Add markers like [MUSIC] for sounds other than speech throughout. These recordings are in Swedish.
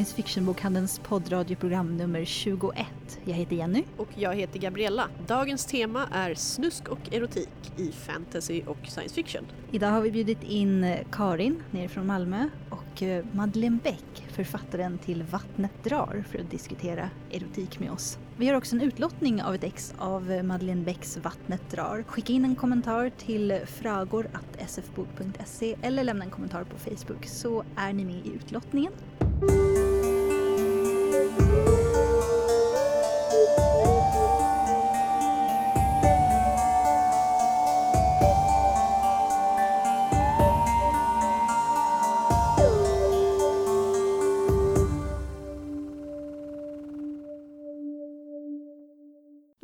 Science Fiction-bokhandelns poddradioprogram nummer 21. Jag heter Jenny. Och jag heter Gabriella. Dagens tema är snusk och erotik i fantasy och science fiction. Idag har vi bjudit in Karin nerifrån Malmö och eh, Madeleine Bäck, författaren till Vattnet drar, för att diskutera erotik med oss. Vi har också en utlottning av ett ex av Madeleine Bäcks Vattnet drar. Skicka in en kommentar till fragor.sfbok.se eller lämna en kommentar på Facebook så är ni med i utlottningen. Då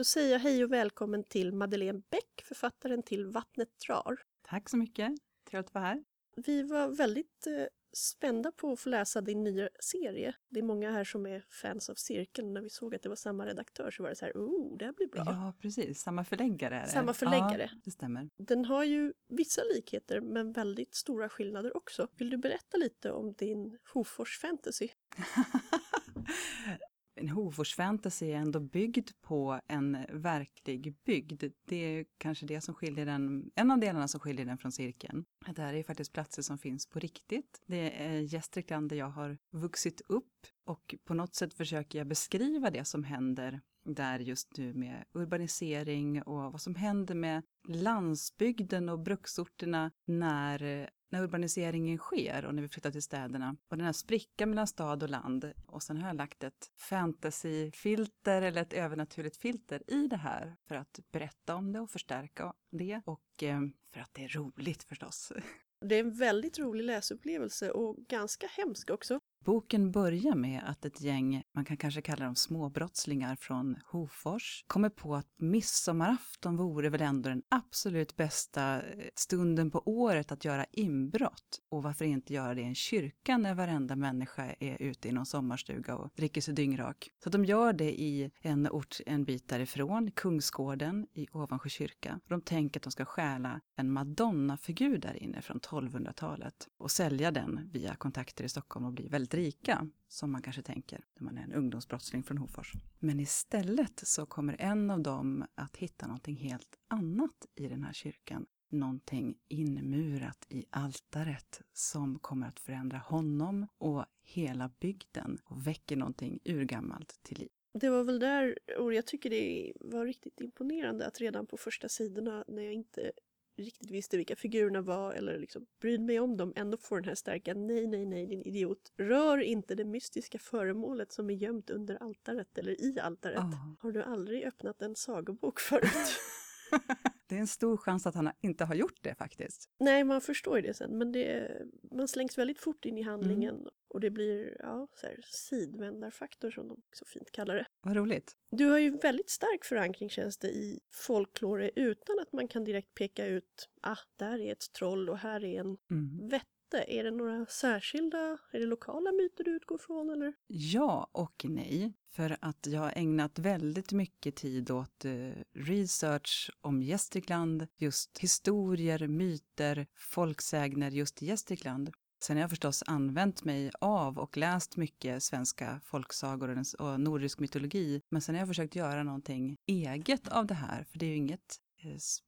säger jag hej och välkommen till Madeleine Bäck, författaren till Vattnet drar. Tack så mycket. Trevligt att vara här. Vi var väldigt eh, spända på att få läsa din nya serie. Det är många här som är fans av Cirkeln. När vi såg att det var samma redaktör så var det så här, oh, det här blir bra. Ja, precis. Samma förläggare är det. Samma förläggare. Ja, det stämmer. Den har ju vissa likheter men väldigt stora skillnader också. Vill du berätta lite om din Hofors fantasy? [LAUGHS] en Hofors fantasy är ändå byggd på en verklig bygd. Det är kanske det som skiljer den, en av delarna som skiljer den från cirkeln. Det här är faktiskt platser som finns på riktigt. Det är Gästrikland där jag har vuxit upp och på något sätt försöker jag beskriva det som händer där just nu med urbanisering och vad som händer med landsbygden och bruksorterna när när urbaniseringen sker och när vi flyttar till städerna. Och den här sprickan mellan stad och land. Och sen har jag lagt ett fantasyfilter eller ett övernaturligt filter i det här för att berätta om det och förstärka det. Och eh, för att det är roligt förstås. [LAUGHS] Det är en väldigt rolig läsupplevelse och ganska hemsk också. Boken börjar med att ett gäng, man kan kanske kalla dem småbrottslingar från Hofors, kommer på att midsommarafton vore väl ändå den absolut bästa eh, stunden på året att göra inbrott. Och varför inte göra det i en kyrka när varenda människa är ute i någon sommarstuga och dricker sig dyngrak. Så de gör det i en ort en bit därifrån, Kungsgården i Ovansjö kyrka. De tänker att de ska stjäla en madonnafigur där inne från 1200-talet och sälja den via kontakter i Stockholm och bli väldigt rika, som man kanske tänker när man är en ungdomsbrottsling från Hofors. Men istället så kommer en av dem att hitta någonting helt annat i den här kyrkan. Någonting inmurat i altaret som kommer att förändra honom och hela bygden och väcker någonting urgammalt till liv. Det var väl där, och jag tycker det var riktigt imponerande att redan på första sidorna när jag inte riktigt visste vilka figurerna var eller liksom brydde mig om dem ändå får den här starka nej, nej, nej din idiot. Rör inte det mystiska föremålet som är gömt under altaret eller i altaret. Oh. Har du aldrig öppnat en sagobok förut? [LAUGHS] [LAUGHS] det är en stor chans att han inte har gjort det faktiskt. Nej, man förstår ju det sen, men det, man slängs väldigt fort in i handlingen mm. och det blir ja, så här, sidvändarfaktor som de så fint kallar det. Vad roligt. Du har ju väldigt stark förankring känns det i folklore utan att man kan direkt peka ut, ah, där är ett troll och här är en mm vett är det några särskilda, är det lokala myter du utgår från eller? Ja och nej. För att jag har ägnat väldigt mycket tid åt eh, research om Gästrikland, just historier, myter, folksägner just i Gästrikland. Sen har jag förstås använt mig av och läst mycket svenska folksagor och nordisk mytologi. Men sen har jag försökt göra någonting eget av det här, för det är ju inget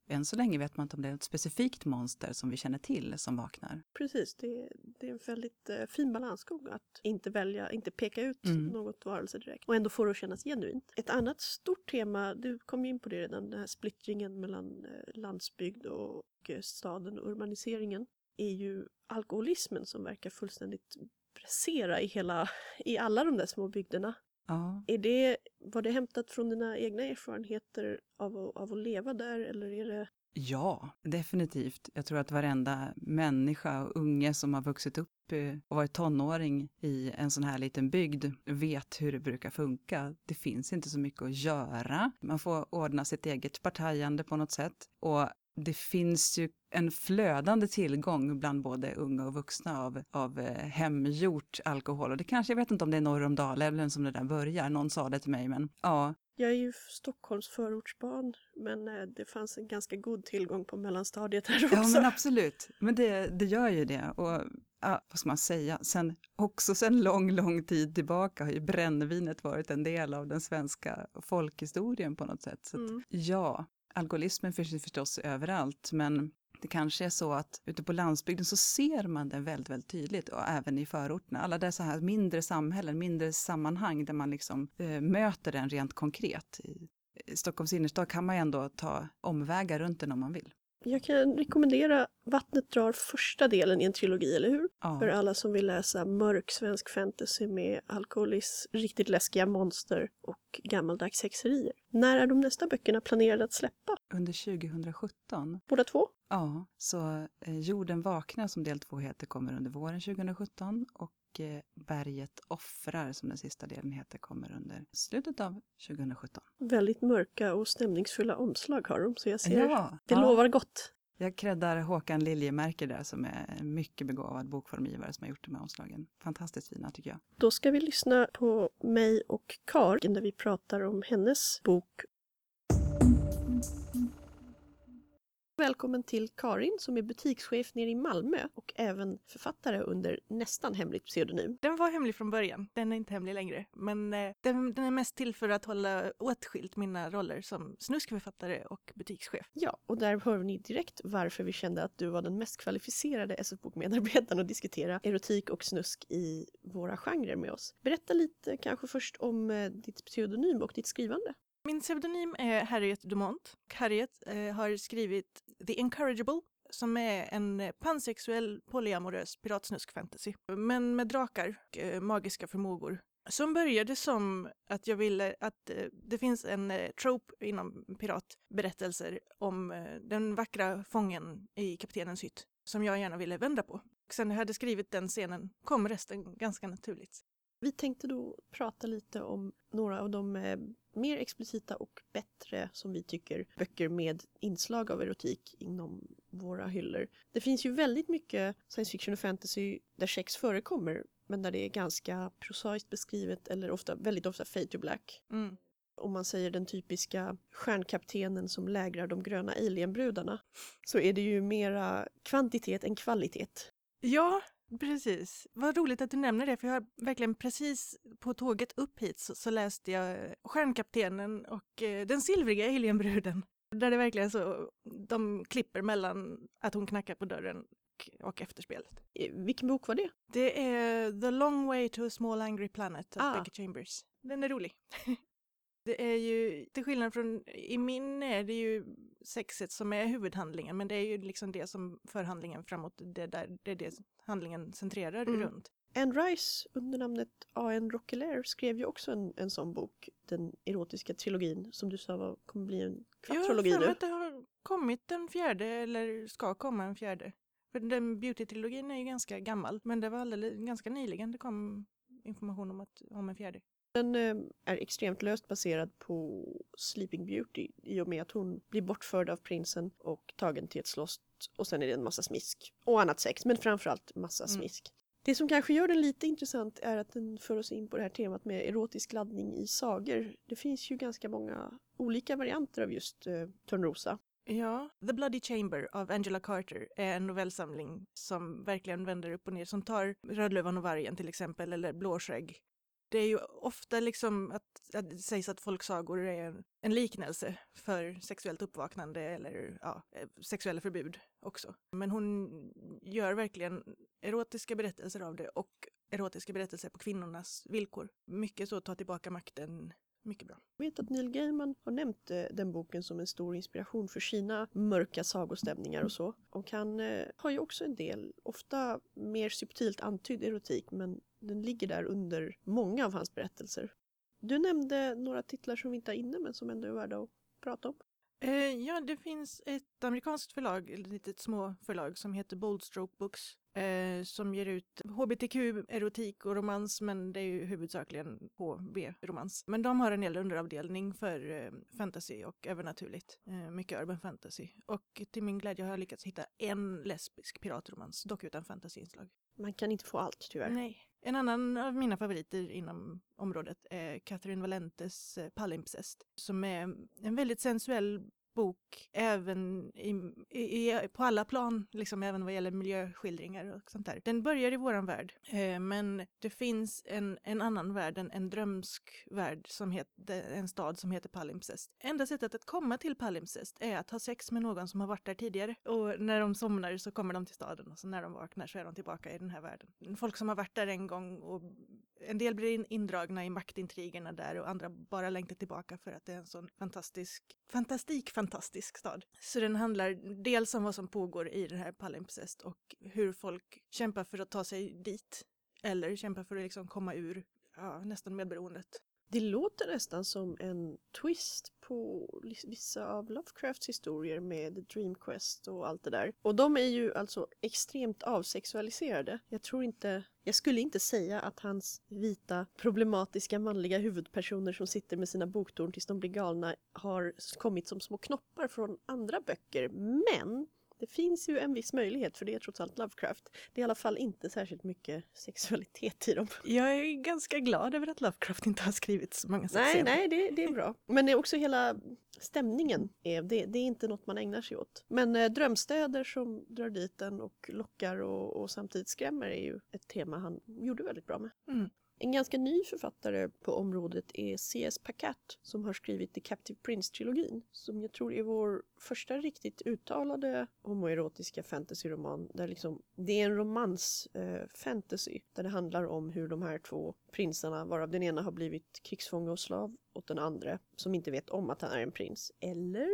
än så länge vet man inte om det är ett specifikt monster som vi känner till som vaknar. Precis, det, det är en väldigt uh, fin balansgång att inte välja, inte peka ut mm. något varelse direkt och ändå få det att kännas genuint. Ett annat stort tema, du kom in på det redan, den här splittringen mellan uh, landsbygd och uh, staden och urbaniseringen, är ju alkoholismen som verkar fullständigt bräsera i, hela, i alla de där små bygderna. Ja. Är det, var det hämtat från dina egna erfarenheter av, av att leva där eller är det Ja, definitivt. Jag tror att varenda människa och unge som har vuxit upp eh, och varit tonåring i en sån här liten bygd vet hur det brukar funka. Det finns inte så mycket att göra. Man får ordna sitt eget partajande på något sätt. Och det finns ju en flödande tillgång bland både unga och vuxna av, av eh, hemgjort alkohol. Och det kanske, jag vet inte om det är norr om Dalälven som det där börjar, någon sa det till mig, men ja. Jag är ju Stockholms förortsbarn, men eh, det fanns en ganska god tillgång på mellanstadiet här också. Ja, men absolut. Men det, det gör ju det. Och ja, vad ska man säga, sen, också sen lång, lång tid tillbaka har ju brännvinet varit en del av den svenska folkhistorien på något sätt. Så att, Mm. ja, alkoholismen finns ju förstås överallt, men det kanske är så att ute på landsbygden så ser man den väldigt, väldigt tydligt och även i förorterna. Alla dessa här mindre samhällen, mindre sammanhang där man liksom eh, möter den rent konkret. I Stockholms innerstad kan man ju ändå ta omvägar runt den om man vill. Jag kan rekommendera Vattnet drar första delen i en trilogi, eller hur? Ja. För alla som vill läsa mörk svensk fantasy med alkoholism, riktigt läskiga monster och gammaldags häxerier. När är de nästa böckerna planerade att släppa? Under 2017 Båda två? Ja, så eh, Jorden vaknar som del två heter kommer under våren 2017 och Berget offrar som den sista delen heter kommer under slutet av 2017. Väldigt mörka och stämningsfulla omslag har de, så jag ser Ja, det ja. lovar gott. Jag creddar Håkan Liljemarker där som är en mycket begåvad bokformgivare som har gjort de här omslagen. Fantastiskt fina tycker jag. Då ska vi lyssna på mig och Karin när vi pratar om hennes bok Välkommen till Karin som är butikschef nere i Malmö och även författare under nästan hemligt pseudonym. Den var hemlig från början. Den är inte hemlig längre. Men eh, den, den är mest till för att hålla åtskilt mina roller som snuskförfattare och butikschef. Ja, och där hör ni direkt varför vi kände att du var den mest kvalificerade SF-bokmedarbetaren att diskutera erotik och snusk i våra genrer med oss. Berätta lite kanske först om eh, ditt pseudonym och ditt skrivande. Min pseudonym är Harriet Dumont. Harriet eh, har skrivit The Incorrigible som är en eh, pansexuell polyamorös piratsnusk-fantasy. Men med drakar och eh, magiska förmågor. Som började som att jag ville att eh, det finns en trope inom piratberättelser om den vackra fången i kaptenens hytt som jag gärna ville vända på. Och sen när jag hade skrivit den scenen kom resten ganska naturligt. Vi tänkte då prata lite om några av de eh, mer explicita och bättre, som vi tycker, böcker med inslag av erotik inom våra hyllor. Det finns ju väldigt mycket science fiction och fantasy där sex förekommer, men där det är ganska prosaiskt beskrivet eller ofta, väldigt ofta fade to black. Mm. Om man säger den typiska stjärnkaptenen som lägrar de gröna alienbrudarna, så är det ju mera kvantitet än kvalitet. Ja, precis. Vad roligt att du nämner det, för jag har verkligen precis på tåget upp hit så, så läste jag Stjärnkaptenen och eh, Den silvriga alienbruden. Där det verkligen så, de klipper mellan att hon knackar på dörren och, och efterspelet. Eh, Vilken bok var det? Det är The Long Way to a Small Angry Planet av Ah. Becky Chambers. Den är rolig. [LAUGHS] det är ju, till skillnad från, i min är det ju sexet som är huvudhandlingen, men det är ju liksom det som för handlingen framåt, det, där, det är det handlingen centrerar Mm. runt. Anne Rice under namnet A.N. Roquelaire skrev ju också en, en sån bok, den erotiska trilogin som du sa var, kommer bli en Jag har kvadrologi för mig nu. att det har kommit en fjärde, eller ska komma en fjärde. För den beauty-trilogin är ju ganska gammal, men det var alldeles, ganska nyligen det kom information om, att, om en fjärde. Den eh, är extremt löst baserad på Sleeping Beauty i och med att hon blir bortförd av prinsen och tagen till ett slott och sen är det en massa smisk och annat sex, men framförallt massa Mm. smisk. Det som kanske gör den lite intressant är att den för oss in på det här temat med erotisk laddning i sagor. Det finns ju ganska många olika varianter av just eh, Törnrosa. Ja, The Bloody Chamber av Angela Carter är en novellsamling som verkligen vänder upp och ner, som tar Rödluvan och vargen till exempel, eller Blåskägg. Det är ju ofta liksom att, att det sägs att folksagor är en, en liknelse för sexuellt uppvaknande eller ja, eh, sexuella förbud också. Men hon gör verkligen erotiska berättelser av det och erotiska berättelser på kvinnornas villkor. Mycket så ta tillbaka makten, mycket bra. Jag vet att Neil Gaiman har nämnt eh, den boken som en stor inspiration för sina mörka sagostämningar och så. Och han eh, har ju också en del, ofta mer subtilt antydd erotik, men den ligger där under många av hans berättelser. Du nämnde några titlar som vi inte har inne men som ändå är värda att prata om. Eh, ja, det finns ett amerikanskt förlag, ett litet små förlag som heter Boldstroke Books eh, som ger ut hbtq, erotik och romans, men det är ju huvudsakligen HB-romans. Men de har en hel underavdelning för eh, fantasy och övernaturligt, eh, mycket urban fantasy. Och till min glädje har jag lyckats hitta en lesbisk piratromans, dock utan fantasyinslag. Man kan inte få allt tyvärr. Nej. En annan av mina favoriter inom området är Catherine Valentes eh, Palimpsest som är en väldigt sensuell bok även i, i, på alla plan, liksom även vad gäller miljöskildringar och sånt där. Den börjar i våran värld, eh, men det finns en, en annan värld, en, en drömsk värld, som heter, en stad som heter Palimpsest. Enda sättet att komma till Palimpsest är att ha sex med någon som har varit där tidigare. Och när de somnar så kommer de till staden och så när de vaknar så är de tillbaka i den här världen. Folk som har varit där en gång och en del blir indragna i maktintrigerna där och andra bara längtar tillbaka för att det är en sån fantastisk, fantastik, fantastisk stad. Så den handlar dels om vad som pågår i den här palimpsest och hur folk kämpar för att ta sig dit. Eller kämpar för att liksom komma ur ja, nästan medberoendet. Det låter nästan som en twist på vissa av Lovecrafts historier med Dream Quest och allt det där. Och de är ju alltså extremt avsexualiserade. Jag tror inte, jag skulle inte säga att hans vita problematiska manliga huvudpersoner som sitter med sina boktorn tills de blir galna har kommit som små knoppar från andra böcker. Men det finns ju en viss möjlighet för det är trots allt Lovecraft. Det är i alla fall inte särskilt mycket sexualitet i dem. Jag är ganska glad över att Lovecraft inte har skrivit så många sexscener. Nej, nej, det, det, är bra. Men det är också hela stämningen, är, det, det är inte något man ägnar sig åt. Men eh, drömstäder som drar dit en och lockar och, och, samtidigt skrämmer är ju ett tema han gjorde väldigt bra med. Mm. En ganska ny författare på området är C.S. Packat som har skrivit The Captive Prince-trilogin som jag tror är vår första riktigt uttalade homoerotiska fantasyroman. Där liksom, det är en romans-fantasy eh, där det handlar om hur de här två prinsarna, varav den ena har blivit krigsfånge och slav åt den andra som inte vet om att han är en prins, eller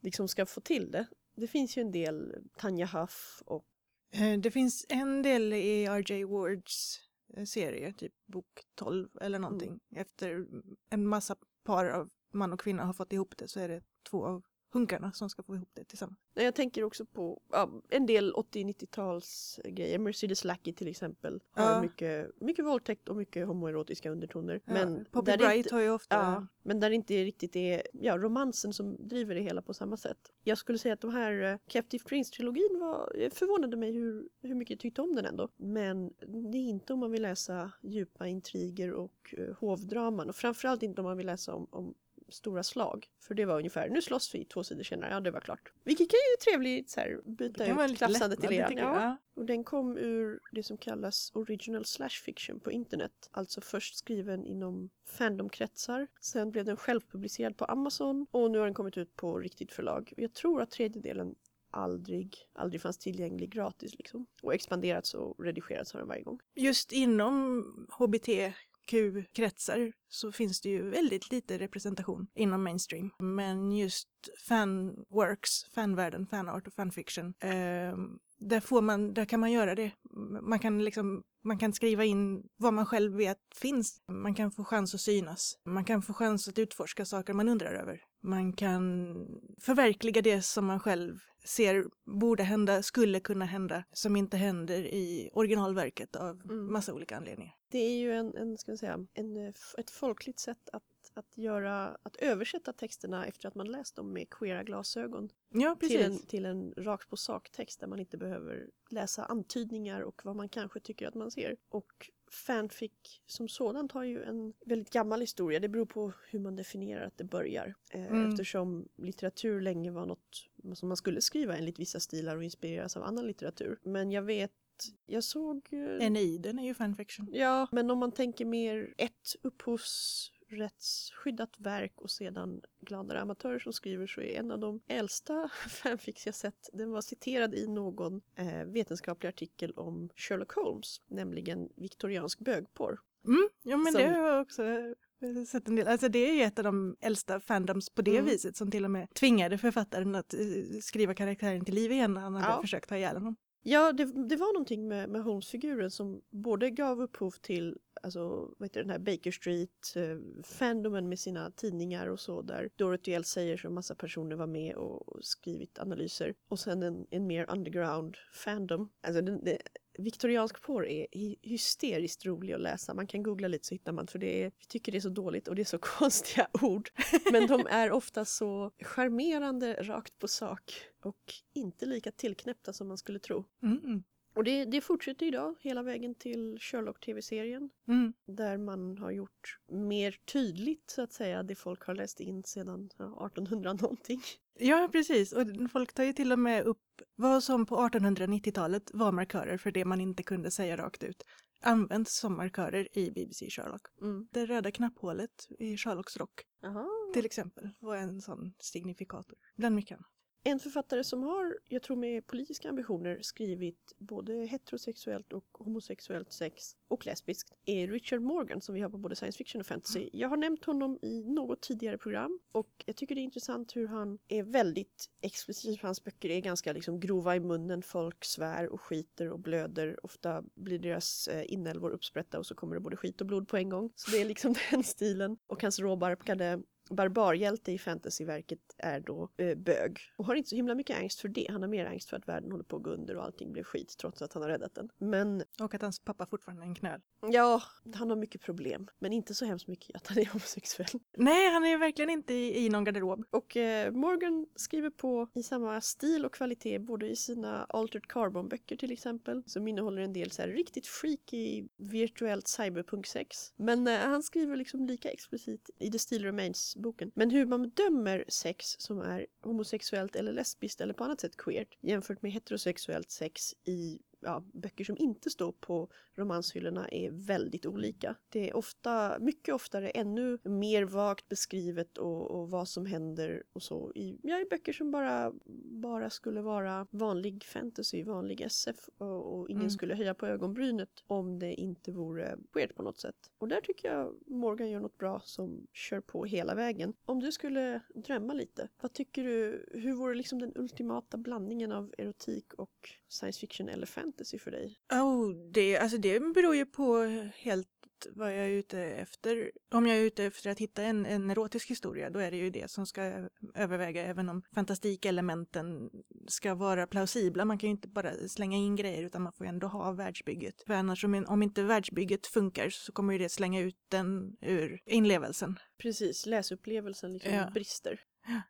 liksom ska få till det. Det finns ju en del Tanja Huff och eh, det finns en del i R.J. Wards serie, typ bok 12 eller någonting. Mm. Efter en massa par av man och kvinna har fått ihop det så är det två av hunkarna som ska få ihop det tillsammans. Jag tänker också på ja, en del 80-90-tals grejer. Mercedes Lackey till exempel har ja. mycket, mycket våldtäkt och mycket homoerotiska undertoner. Ja. Men Poppy Bright inte, har ju ofta... Ja, men där det inte riktigt är ja, romansen som driver det hela på samma sätt. Jag skulle säga att de här uh, Captive Prince-trilogin var, förvånade mig hur, hur mycket jag tyckte om den ändå. Men det är inte om man vill läsa djupa intriger och uh, hovdraman och framförallt inte om man vill läsa om, om stora slag. För det var ungefär, nu slåss vi två sidor senare, ja det var klart. Vilket kan ju trevligt så här, byta ut klafsandet till eran. Ja. Och den kom ur det som kallas original slash fiction på internet. Alltså först skriven inom fandomkretsar. Sen blev den självpublicerad på Amazon och nu har den kommit ut på riktigt förlag. Jag tror att tredje delen aldrig, aldrig fanns tillgänglig gratis liksom. Och expanderats och redigerats har den varje gång. Just inom HBT hbtq-kretsar så finns det ju väldigt lite representation inom mainstream. Men just fanworks, fanvärlden, fanart och fanfiction, eh, där, får man, där kan man göra det. Man kan, liksom, man kan skriva in vad man själv vet finns. Man kan få chans att synas. Man kan få chans att utforska saker man undrar över. Man kan förverkliga det som man själv ser borde hända, skulle kunna hända, som inte händer i originalverket av mm. massa olika anledningar. Det är ju en, en ska säga, en, eh, ett folkligt sätt att, att, göra, att översätta texterna efter att man läst dem med queera glasögon. Ja. Till en, till en rakt på sak text där man inte behöver läsa antydningar och vad man kanske tycker att man ser. Och fanfic som sådant har ju en väldigt gammal historia. Det beror på hur man definierar att det börjar. Eh, mm. Eftersom litteratur länge var något som man skulle skriva enligt vissa stilar och inspireras av annan litteratur. Men jag vet jag såg... Eneiden är ju fanfiction. Ja, men om man tänker mer ett upphovsrättsskyddat verk och sedan gladare amatörer som skriver så är en av de äldsta [LAUGHS] fanfics jag sett, den var citerad i någon eh, vetenskaplig artikel om Sherlock Holmes, nämligen viktoriansk bögporr. Mm, ja men som... det har jag också sett en del. Alltså det är ju ett av de äldsta fandoms på det mm. viset som till och med tvingade författaren att eh, skriva karaktären till liv igen när han hade ja. försökt ta ihjäl honom. Ja, det, det var någonting med, med Holmes-figuren som både gav upphov till alltså, vad heter den här Baker Street, eh, fandomen med sina tidningar och så där Dorothy L. Sayers och massa personer var med och, skrivit analyser. Och sen en, en mer underground fandom. Alltså den, det, viktoriansk porr är hysteriskt rolig att läsa. Man kan googla lite så hittar man för det är, vi tycker det är så dåligt och det är så [LAUGHS] konstiga ord. Men de är ofta så charmerande rakt på sak och inte lika tillknäppta som man skulle tro. Mm. Och det, det fortsätter idag hela vägen till Sherlock-tv-serien Mm. där man har gjort mer tydligt så att säga det folk har läst in sedan ja, 1800 någonting. Ja, precis. Och folk tar ju till och med upp vad som på 1890-talet var markörer för det man inte kunde säga rakt ut. Används som markörer i BBC Sherlock. Mm. Det röda knapphålet i Sherlocks rock Jaha. till exempel var en sån signifikator. Bland mycket annat. En författare som har, jag tror med politiska ambitioner, skrivit både heterosexuellt och homosexuellt sex och lesbiskt är Richard Morgan som vi har på både science fiction och fantasy. Jag har nämnt honom i något tidigare program och jag tycker det är intressant hur han är väldigt explicit. Hans böcker är ganska liksom grova i munnen. Folk svär och skiter och blöder. Ofta blir deras eh, inälvor uppsprätta och så kommer det både skit och blod på en gång. Så det är liksom [LAUGHS] den stilen. Och hans råbarkade barbarhjälte i fantasyverket är då eh, bög och har inte så himla mycket angst för det. Han har mer angst för att världen håller på att gå under och allting blev skit trots att han har räddat den. Men Och att hans pappa fortfarande är en knöl. ja, han har mycket problem. Men inte så hemskt mycket att han är [LAUGHS] homosexuell. Nej, han är verkligen inte i, i någon garderob. Och eh, Morgan skriver på i samma stil och kvalitet både i sina Altered Carbon-böcker till exempel som innehåller en del så här riktigt freaky virtuellt cyberpunk-sex. Men eh, han skriver liksom lika explicit i The Steel boken. Men hur man bedömer sex som är homosexuellt eller lesbiskt eller på annat sätt queert jämfört med heterosexuellt sex i ja, böcker som inte står på romanshyllorna är väldigt olika. Det är ofta, mycket oftare ännu mer vagt beskrivet och, och vad som händer och så i, ja, i böcker som bara, bara skulle vara vanlig fantasy, vanlig SF och, och ingen Mm. skulle höja på ögonbrynet om det inte vore weird på något sätt. Och där tycker jag Morgan gör något bra som kör på hela vägen. Om du skulle drömma lite, vad tycker du, hur vore liksom den ultimata blandningen av erotik och science fiction eller fantasy för dig? Oh, det, alltså det beror ju på helt vad jag är ute efter. Om jag är ute efter att hitta en, en erotisk historia, då är det ju det som ska överväga, även om fantastikelementen ska vara plausibla. Man kan ju inte bara slänga in grejer, utan man får ju ändå ha världsbygget. För annars, om, om inte världsbygget funkar, så kommer ju det slänga ut den ur inlevelsen. Precis, läsupplevelsen liksom Ja. brister.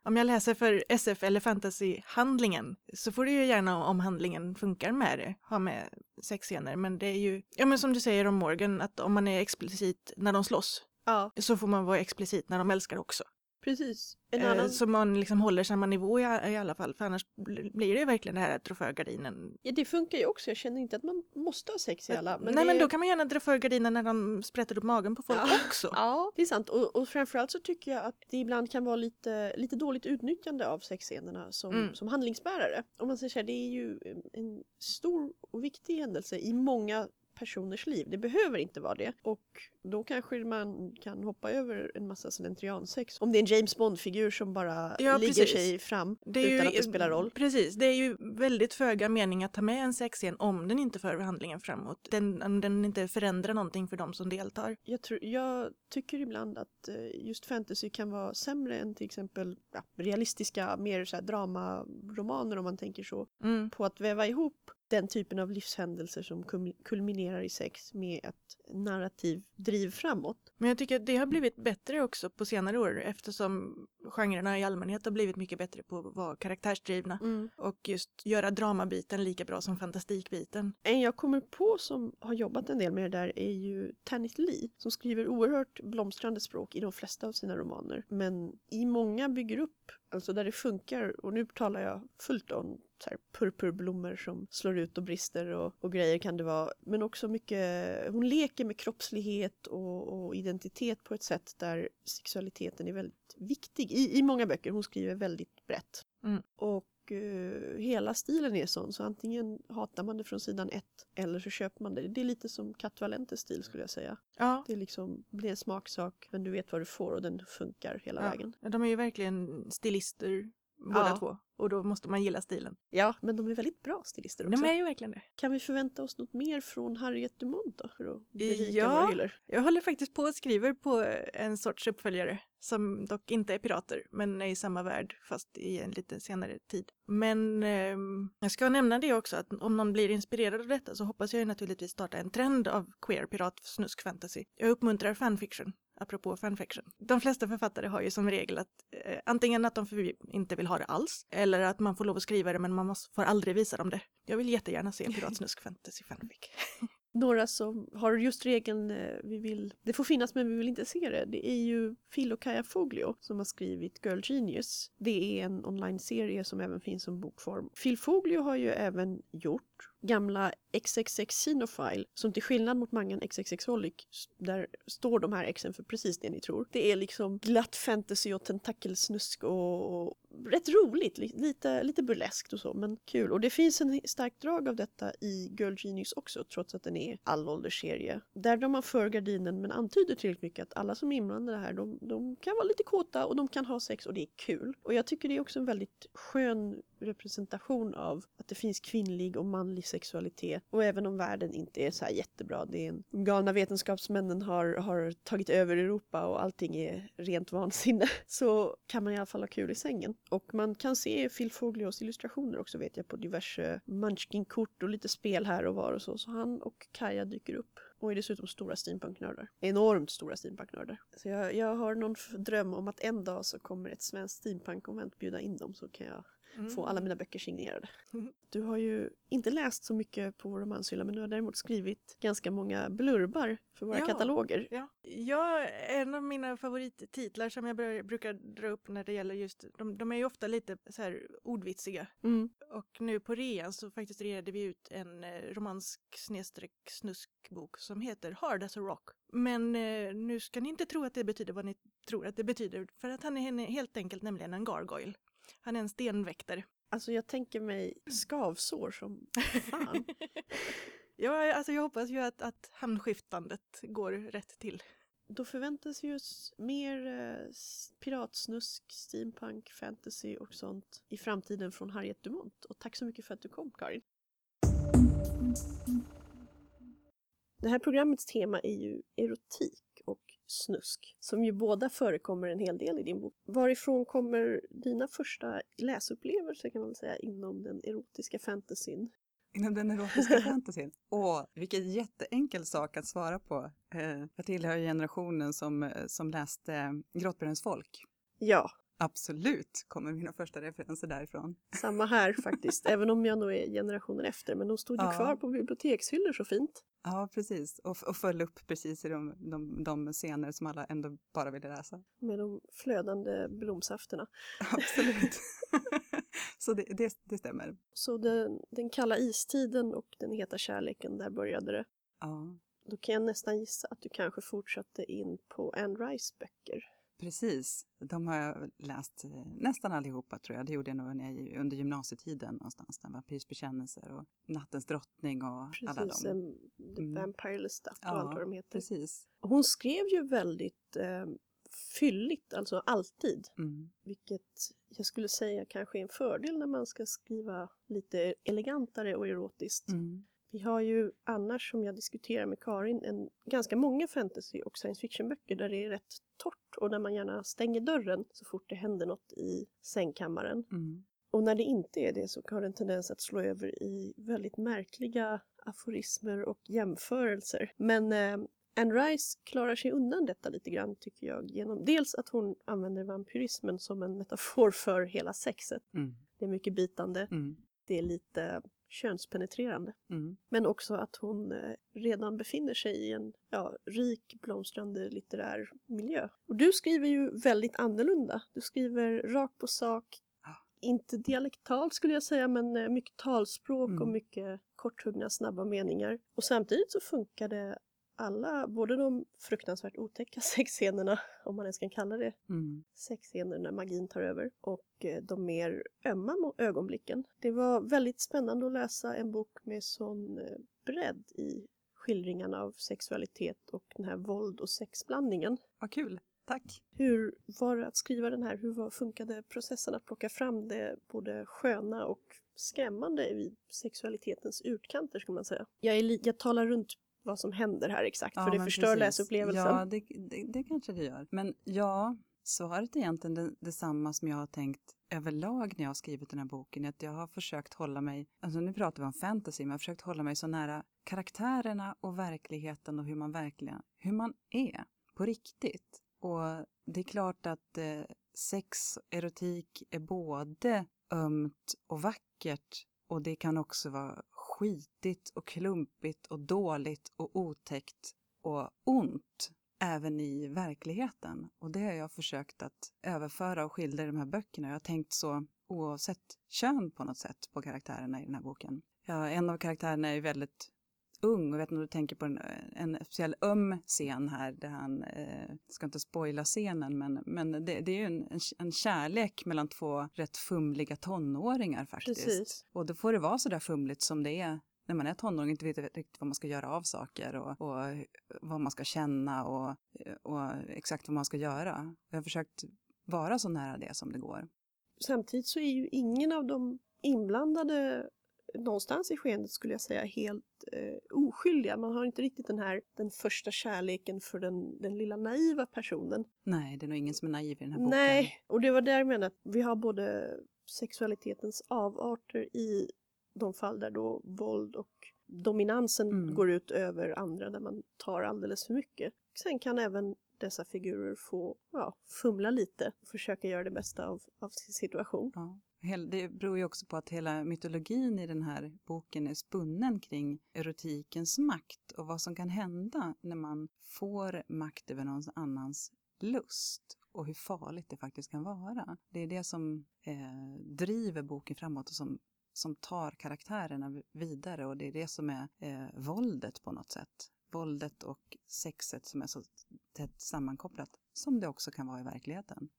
Om jag läser för SF eller fantasyhandlingen så får det ju gärna om handlingen funkar med det, ha med sexscener. Men det är ju, ja men som du säger om Morgan, att om man är explicit när de slåss Ja, så får man vara explicit när de älskar också. Precis. En Eh, annan... Så man liksom håller samma nivå i, i alla fall, för annars bl- blir det ju verkligen det här trofögardinen. Ja, det funkar ju också. Jag känner inte att man måste ha sex i alla. Men Nej det... men då kan man gärna dra för gardinen när de sprätter upp magen på folk Ja. också. Ja, det är sant. Och, och framförallt så tycker jag att det ibland kan vara lite, lite dåligt utnyttjande av sexscenerna som, Mm. som handlingsbärare. Om man säger så här, det är ju en stor och viktig händelse i många personers liv. Det behöver inte vara det. Och då kanske man kan hoppa över en massa slentriansex. Om det är en James Bond-figur som bara Ja, ligger precis. sig fram Det utan ju, att det spelar roll. Precis, det är ju väldigt föga mening att ta med en sexscen om den inte för handlingen framåt. Den, om den inte förändrar någonting för de som deltar. Jag, tror, jag tycker ibland att eh, just fantasy kan vara sämre än till exempel ja, realistiska, mer så här dramaromaner om man tänker så. Mm. På att väva ihop den typen av livshändelser som kulminerar i sex med ett narrativ driv framåt. Men jag tycker att det har blivit bättre också på senare år eftersom genrerna i allmänhet har blivit mycket bättre på att vara karaktärsdrivna och just göra dramabiten lika bra som fantastikbiten. En jag kommer på som har jobbat en del med det där är ju Tanit Lee som skriver oerhört blomstrande språk i de flesta av sina romaner. Men i många bygger upp, alltså där det funkar, och nu talar jag fullt om så purpurblommor som slår ut och brister och, och grejer kan det vara. Men också mycket, hon leker med kroppslighet och, och identitet på ett sätt där sexualiteten är väldigt viktig i, i många böcker. Hon skriver väldigt brett. Mm. Och eh, hela stilen är sån så antingen hatar man det från sidan ett eller så köper man det. Det är lite som Kat Valentes stil skulle jag säga. Ja, Det är liksom, blir en smaksak men du vet vad du får och den funkar hela ja. vägen. de är ju verkligen stilister båda Ja. två och då måste man gilla stilen. Ja, men de är väldigt bra stilister också. De är ju verkligen det. Kan vi förvänta oss något mer från Harriet Dumont då för att Ja. Jag håller faktiskt på och skriver på en sorts uppföljare som dock inte är pirater men är i samma värld fast i en lite senare tid. Men ehm, jag ska nämna det också att om någon blir inspirerad av detta så hoppas jag ju naturligtvis starta en trend av queer pirat snusk fantasy. Jag uppmuntrar fanfiction. Apropå fanfiction. De flesta författare har ju som regel att eh, antingen att de inte vill ha det alls, eller att man får lov att skriva det men man måste, får aldrig visa dem det. Jag vill jättegärna se Piratsnusk [LAUGHS] fantasy fanfic. [LAUGHS] Några som har just regeln eh, vi vill, det får finnas men vi vill inte se det. Det är ju Phil och Kaja Foglio som har skrivit Girl Genius. Det är en online-serie som även finns som bokform. Phil Foglio har ju även gjort gamla XXX Xenofile, som till skillnad mot mangan XXX Holic där står de här exen för precis det ni tror. Det är liksom glatt fantasy och tentakelsnusk och, och rätt roligt, lite, lite burleskt och så men kul. Och det finns en stark drag av detta i Girl Genius också trots att den är allåldersserie. Där drar man för gardinen men antyder tillräckligt mycket att alla som är inblandade här de, de kan vara lite kåta och de kan ha sex och det är kul. Och jag tycker det är också en väldigt skön representation av att det finns kvinnlig och manlig sexualitet. Och även om världen inte är så här jättebra, det är en, de galna vetenskapsmännen har, har tagit över Europa och allting är rent vansinne, [LAUGHS] så kan man i alla fall ha kul i sängen. Och man kan se Phil Foglios illustrationer också vet jag på diverse Munchkin-kort och lite spel här och var och så. Så han och Kaja dyker upp och är dessutom stora steampunknördar. Enormt stora steampunknördar. Så jag, jag har någon dröm om att en dag så kommer ett svenskt steampunkkonvent bjuda in dem så kan jag mm. få alla mina böcker signerade. Mm. Du har ju inte läst så mycket på romanshylla men du har däremot skrivit ganska många blurbar för våra ja, kataloger. Ja. ja, en av mina favorittitlar som jag brukar dra upp när det gäller just, de, de är ju ofta lite så här ordvitsiga. Mm. Och nu på rean så faktiskt reade vi ut en eh, romansk snedstreck snuskbok som heter Hard as a Rock. Men eh, nu ska ni inte tro att det betyder vad ni tror att det betyder för att han är helt enkelt nämligen en gargoyle. Han är en stenväktare. Alltså jag tänker mig skavsår som fan. [LAUGHS] ja, alltså jag hoppas ju att, att hamnskiftandet går rätt till. Då förväntas ju mer eh, piratsnusk, steampunk, fantasy och sånt i framtiden från Harriet Dumont. Och tack så mycket för att du kom Karin. Det här programmets tema är ju erotik snusk, som ju båda förekommer en hel del i din bok. Varifrån kommer dina första läsupplevelser kan man säga inom den erotiska fantasyn? Inom den erotiska [LAUGHS] fantasyn? Åh, vilken jätteenkel sak att svara på. Eh, jag tillhör generationen som, eh, som läste Grottbjörnens folk. Ja. Absolut kommer mina första referenser därifrån. Samma här faktiskt, [LAUGHS] även om jag nog är generationen efter. Men de stod ju ja. kvar på bibliotekshyllor så fint. Ja, precis. Och, och föll upp precis i de, de, de scener som alla ändå bara ville läsa. Med de flödande blomsafterna. [LAUGHS] Absolut. [LAUGHS] så det, det, det, stämmer. Så den, den kalla istiden och den heta kärleken, där började det. Ja. Då kan jag nästan gissa att du kanske fortsatte in på Anne Rice böcker. Precis, de har jag läst eh, nästan allihopa tror jag. Det gjorde jag nog under gymnasietiden någonstans. Vampyrs bekännelser och Nattens drottning och precis, alla de. The mm. Vampire Stuff och ja, allt vad de heter. Precis. Hon skrev ju väldigt eh, fylligt, alltså alltid. Mm. Vilket jag skulle säga kanske är en fördel när man ska skriva lite elegantare och erotiskt. Mm. Vi har ju annars, som jag diskuterar med Karin, en, ganska många fantasy och science fiction-böcker där det är rätt torrt och där man gärna stänger dörren så fort det händer något i sängkammaren. Mm. Och när det inte är det så har det en tendens att slå över i väldigt märkliga aforismer och jämförelser. Men eh, Anne Rice klarar sig undan detta lite grann tycker jag genom dels att hon använder vampyrismen som en metafor för hela sexet. Mm. Det är mycket bitande. Mm. Det är lite könspenetrerande. Mm. Men också att hon eh, redan befinner sig i en ja, rik, blomstrande litterär miljö. Och du skriver ju väldigt annorlunda. Du skriver rakt på sak, ah. inte dialektalt skulle jag säga, men eh, mycket talspråk mm. och mycket korthuggna, snabba meningar. Och samtidigt så funkar det alla, både de fruktansvärt otäcka [LAUGHS] sexscenerna, om man ens kan kalla det mm. sexscener när magin tar över, och eh, de mer ömma ögonblicken. Det var väldigt spännande att läsa en bok med sån eh, bredd i skildringarna av sexualitet och den här våld och sexblandningen. Vad kul! Tack! Hur var det att skriva den här? Hur var, funkade processen att plocka fram det både sköna och skrämmande vid sexualitetens utkanter, skulle man säga? Jag, är jag talar runt vad som händer här exakt, ja, för det förstör precis. läsupplevelsen. Ja, det, det, det, kanske det gör. Men ja, svaret är egentligen det, detsamma som jag har tänkt överlag när jag har skrivit den här boken, att jag har försökt hålla mig, alltså nu pratar vi om fantasy, men jag har försökt hålla mig så nära karaktärerna och verkligheten och hur man verkligen, hur man är på riktigt. Och det är klart att eh, sex och erotik är både ömt och vackert och det kan också vara skitigt och klumpigt och dåligt och otäckt och ont även i verkligheten. Och det har jag försökt att överföra och skildra i de här böckerna. Jag har tänkt så oavsett kön på något sätt på karaktärerna i den här boken. Ja, en av karaktärerna är väldigt ung och vet inte om du tänker på en, en speciell öm scen här där han, eh, ska inte spoila scenen, men, men det, det är ju en, en, en, kärlek mellan två rätt fumliga tonåringar faktiskt. Precis. Och då får det vara så där fumligt som det är när man är tonåring inte vet riktigt vad man ska göra av saker och, och vad man ska känna och, och, exakt vad man ska göra. Jag har försökt vara så nära det som det går. Samtidigt så är ju ingen av de inblandade någonstans i skeendet skulle jag säga helt eh, oskyldiga. Man har inte riktigt den här den första kärleken för den, den lilla naiva personen. Nej, det är nog ingen som är naiv i den här boken. Nej, och det var där jag menade att vi har både sexualitetens avarter i de fall där då våld och dominansen mm. går ut över andra, där man tar alldeles för mycket. Sen kan även dessa figurer få ja, fumla lite och försöka göra det bästa av, av sin situation. Ja. Det beror ju också på att hela mytologin i den här boken är spunnen kring erotikens makt och vad som kan hända när man får makt över någon annans lust och hur farligt det faktiskt kan vara. Det är det som eh, driver boken framåt och som, som tar karaktärerna vidare och det är det som är eh, våldet på något sätt. Våldet och sexet som är så tätt sammankopplat som det också kan vara i verkligheten.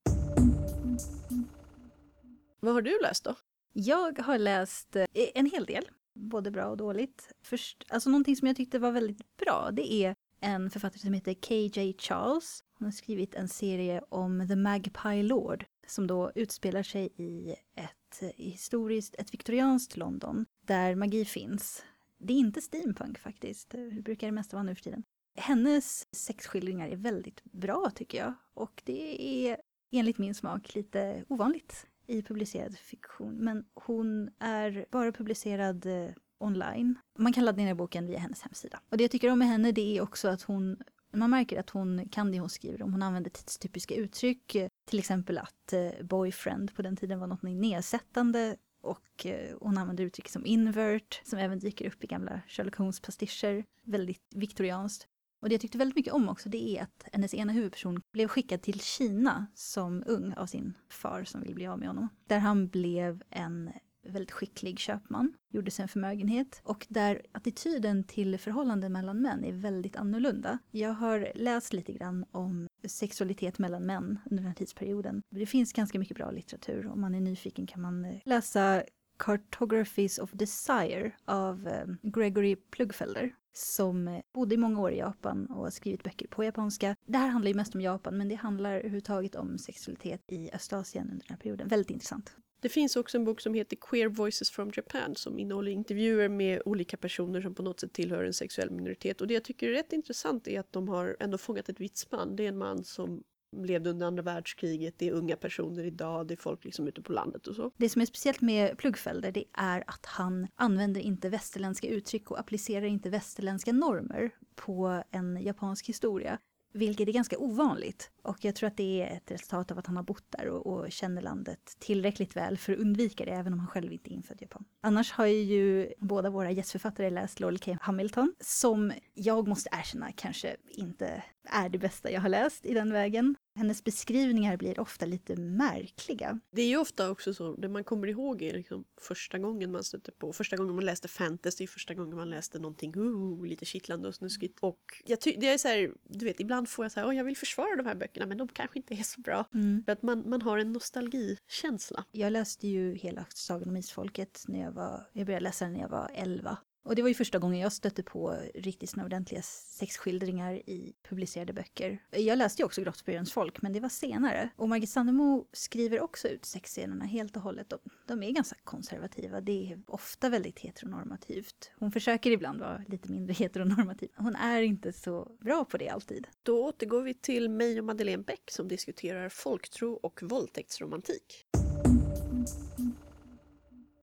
Vad har du läst då? Jag har läst eh, en hel del, både bra och dåligt. Först, alltså någonting som jag tyckte var väldigt bra, det är en författare som heter KJ Charles. Hon har skrivit en serie om The Magpie Lord som då utspelar sig i ett eh, historiskt, ett viktorianskt London där magi finns. Det är inte steampunk faktiskt, eh, det brukar det mesta vara nu för tiden. Hennes sexskildringar är väldigt bra tycker jag och det är enligt min smak lite ovanligt i publicerad fiktion. Men hon är bara publicerad eh, online. Man kan ladda ner boken via hennes hemsida. Och det jag tycker om med henne det är också att hon man märker att hon kan det hon skriver om. Hon använder tidstypiska uttryck. Eh, till exempel att boyfriend på den tiden var något nedsättande. Och eh, hon använder uttryck som invert, som även dyker upp i gamla Sherlock Holmes-pastischer. Väldigt viktorianskt. Och det jag tyckte väldigt mycket om också det är att hennes ena huvudperson blev skickad till Kina som ung av sin far som vill bli av med honom. Där han blev en väldigt skicklig köpman, gjorde sig en förmögenhet och där attityden till förhållanden mellan män är väldigt annorlunda. Jag har läst lite grann om sexualitet mellan män under den här tidsperioden. Det finns ganska mycket bra litteratur. Om man är nyfiken kan man eh, läsa Cartographies of Desire av eh, Gregory Plugfelder som eh, bodde i många år i Japan och har skrivit böcker på japanska. Det här handlar ju mest om Japan, men det handlar överhuvudtaget om sexualitet i Östasien under den här perioden. Väldigt intressant. Det finns också en bok som heter Queer Voices from Japan som innehåller intervjuer med olika personer som på något sätt tillhör en sexuell minoritet. Och det jag tycker är rätt intressant är att de har ändå fångat ett vitt spann. Det är en man som levde under andra världskriget, det är unga personer idag, det är folk liksom ute på landet och så. Det som är speciellt med Plugfelder det är att han använder inte västerländska uttryck och applicerar inte västerländska normer på en japansk historia. Vilket är ganska ovanligt. Och jag tror att det är ett resultat av att han har bott där och, och känner landet tillräckligt väl för att undvika det, även om han själv inte är infödd i Japan. Annars har ju båda våra gästförfattare läst Lolly K. Hamilton, som jag måste erkänna kanske inte är det bästa jag har läst i den vägen. Hennes beskrivningar blir ofta lite märkliga. Det är ju ofta också så, det man kommer ihåg är liksom första gången man stötte på, första gången man läste fantasy, första gången man läste någonting uh, lite kittlande och snuskigt. Och jag det är så här, du vet, ibland får jag så här, oh, jag vill försvara de här böckerna men de kanske inte är så bra. Mm. För att man, man har en nostalgikänsla. Jag läste ju hela Sagan om Isfolket när jag var, jag började läsa den när jag var 11. Och det var ju första gången jag stötte på riktigt såna ordentliga sexskildringar i publicerade böcker. Jag läste ju också Grottspyrans folk, men det var senare. Och Margit Sandemo skriver också ut sexscenerna helt och hållet. De, de är ganska konservativa. Det är ofta väldigt heteronormativt. Hon försöker ibland vara lite mindre [LAUGHS] heteronormativ. Hon är inte så bra på det alltid. Då återgår vi till mig och Madeleine Bäck som diskuterar folktro och våldtäktsromantik.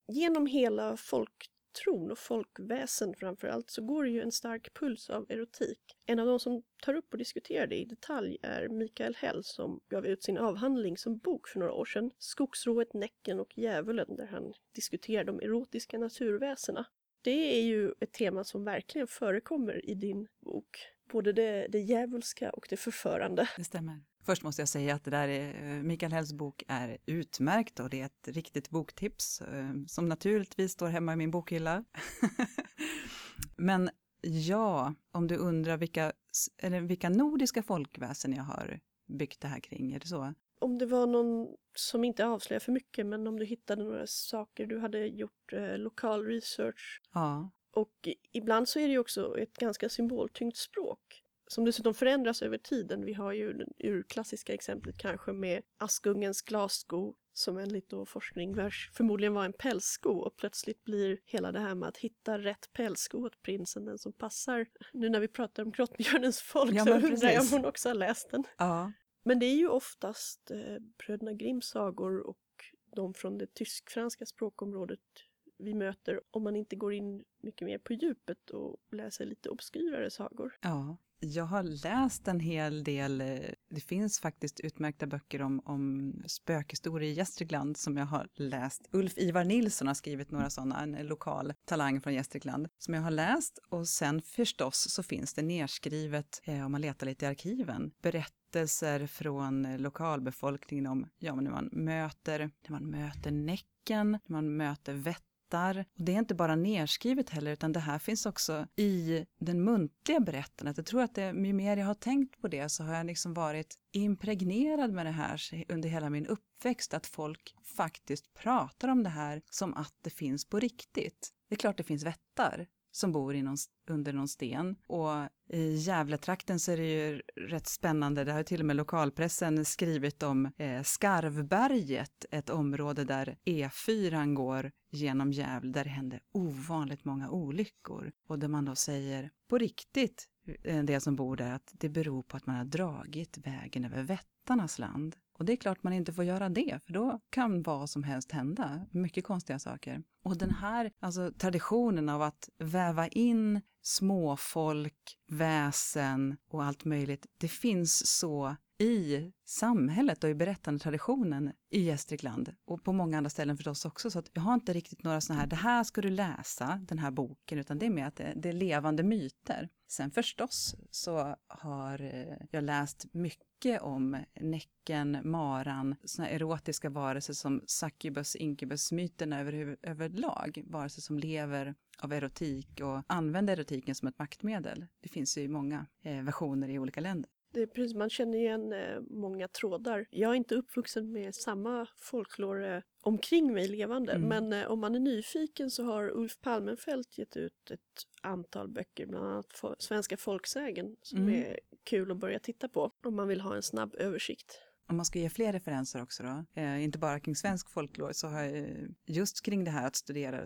Genom hela folk tron och folkväsen framförallt så går det ju en stark puls av erotik. En av de som tar upp och diskuterar det i detalj är Mikael Hell som gav ut sin avhandling som bok för några år sedan, Skogsrået, Näcken och Djävulen, där han diskuterar de erotiska naturväsena. Det är ju ett tema som verkligen förekommer i din bok. Både det, det djävulska och det förförande. Det stämmer. Först måste jag säga att det där är, Mikael Hells bok är utmärkt och det är ett riktigt boktips eh, som naturligtvis står hemma i min bokhylla. [LAUGHS] Men ja, om du undrar vilka, eller vilka nordiska folkväsen jag har byggt det här kring, är det så? Om det var någon som inte avslöjar för mycket, men om du hittade några saker, du hade gjort eh, lokal research. Ja. Och ibland så är det ju också ett ganska symboltyngt språk som dessutom förändras över tiden. Vi har ju det urklassiska exemplet kanske med Askungens glassko som enligt då forskning förmodligen var en pälssko och plötsligt blir hela det här med att hitta rätt pälssko åt prinsen, den som passar. Nu när vi pratar om Grottbjörnens folk ja, så undrar jag om hon också har läst den. Ja. Men det är ju oftast eh, Bröderna Grimms sagor och de från det tysk-franska språkområdet vi möter om man inte går in mycket mer på djupet och läser lite obskyrare sagor. Ja, jag har läst en hel del, eh, det finns faktiskt utmärkta böcker om, om spökhistorier i Gästrikland som jag har läst. Ulf Ivar Nilsson har skrivit några sådana, en lokal talang från Gästrikland, som jag har läst. Och sen förstås så finns det nerskrivet, eh, om man letar lite i arkiven, berättelser från lokalbefolkningen om, ja men när man möter, när man möter Näcken, när man möter Vättern, berättar. Och det är inte bara nerskrivet heller, utan det här finns också i den muntliga berättandet. Jag tror att det, ju mer jag har tänkt på det så har jag liksom varit impregnerad med det här under hela min uppväxt, att folk faktiskt pratar om det här som att det finns på riktigt. Det är klart det finns vättar, som bor i någon, under någon sten. Och i Gävletrakten så är det ju rätt spännande, det har till och med lokalpressen skrivit om eh, Skarvberget, ett område där E4 går genom Gävle, där det händer ovanligt många olyckor. Och där man då säger på riktigt, eh, en del som bor där, att det beror på att man har dragit vägen över Vättarnas land. Och det är klart man inte får göra det, för då kan vad som helst hända. Mycket konstiga saker. Och den här alltså, traditionen av att väva in småfolk, väsen och allt möjligt, det finns så i samhället och i berättandetraditionen i Gästrikland och på många andra ställen förstås också. Så att jag har inte riktigt några sådana här, det här ska du läsa, den här boken, utan det är mer att det, det är levande myter. Sen förstås så har eh, jag läst mycket om Näcken, Maran, sådana erotiska varelser som Succubus, Incubus-myterna över, överlag. Varelser som lever av erotik och använder erotiken som ett maktmedel. Det finns ju många eh, versioner i olika länder. Det precis, man känner igen eh, många trådar. Jag är inte uppvuxen med samma folklore omkring mig levande, mm. men eh, om man är nyfiken så har Ulf Palmenfelt gett ut ett antal böcker, bland annat Svenska folksägen, som mm. är kul att börja titta på om man vill ha en snabb översikt. Om man ska ge fler referenser också då, eh, inte bara kring svensk folklore, så har jag just kring det här att studera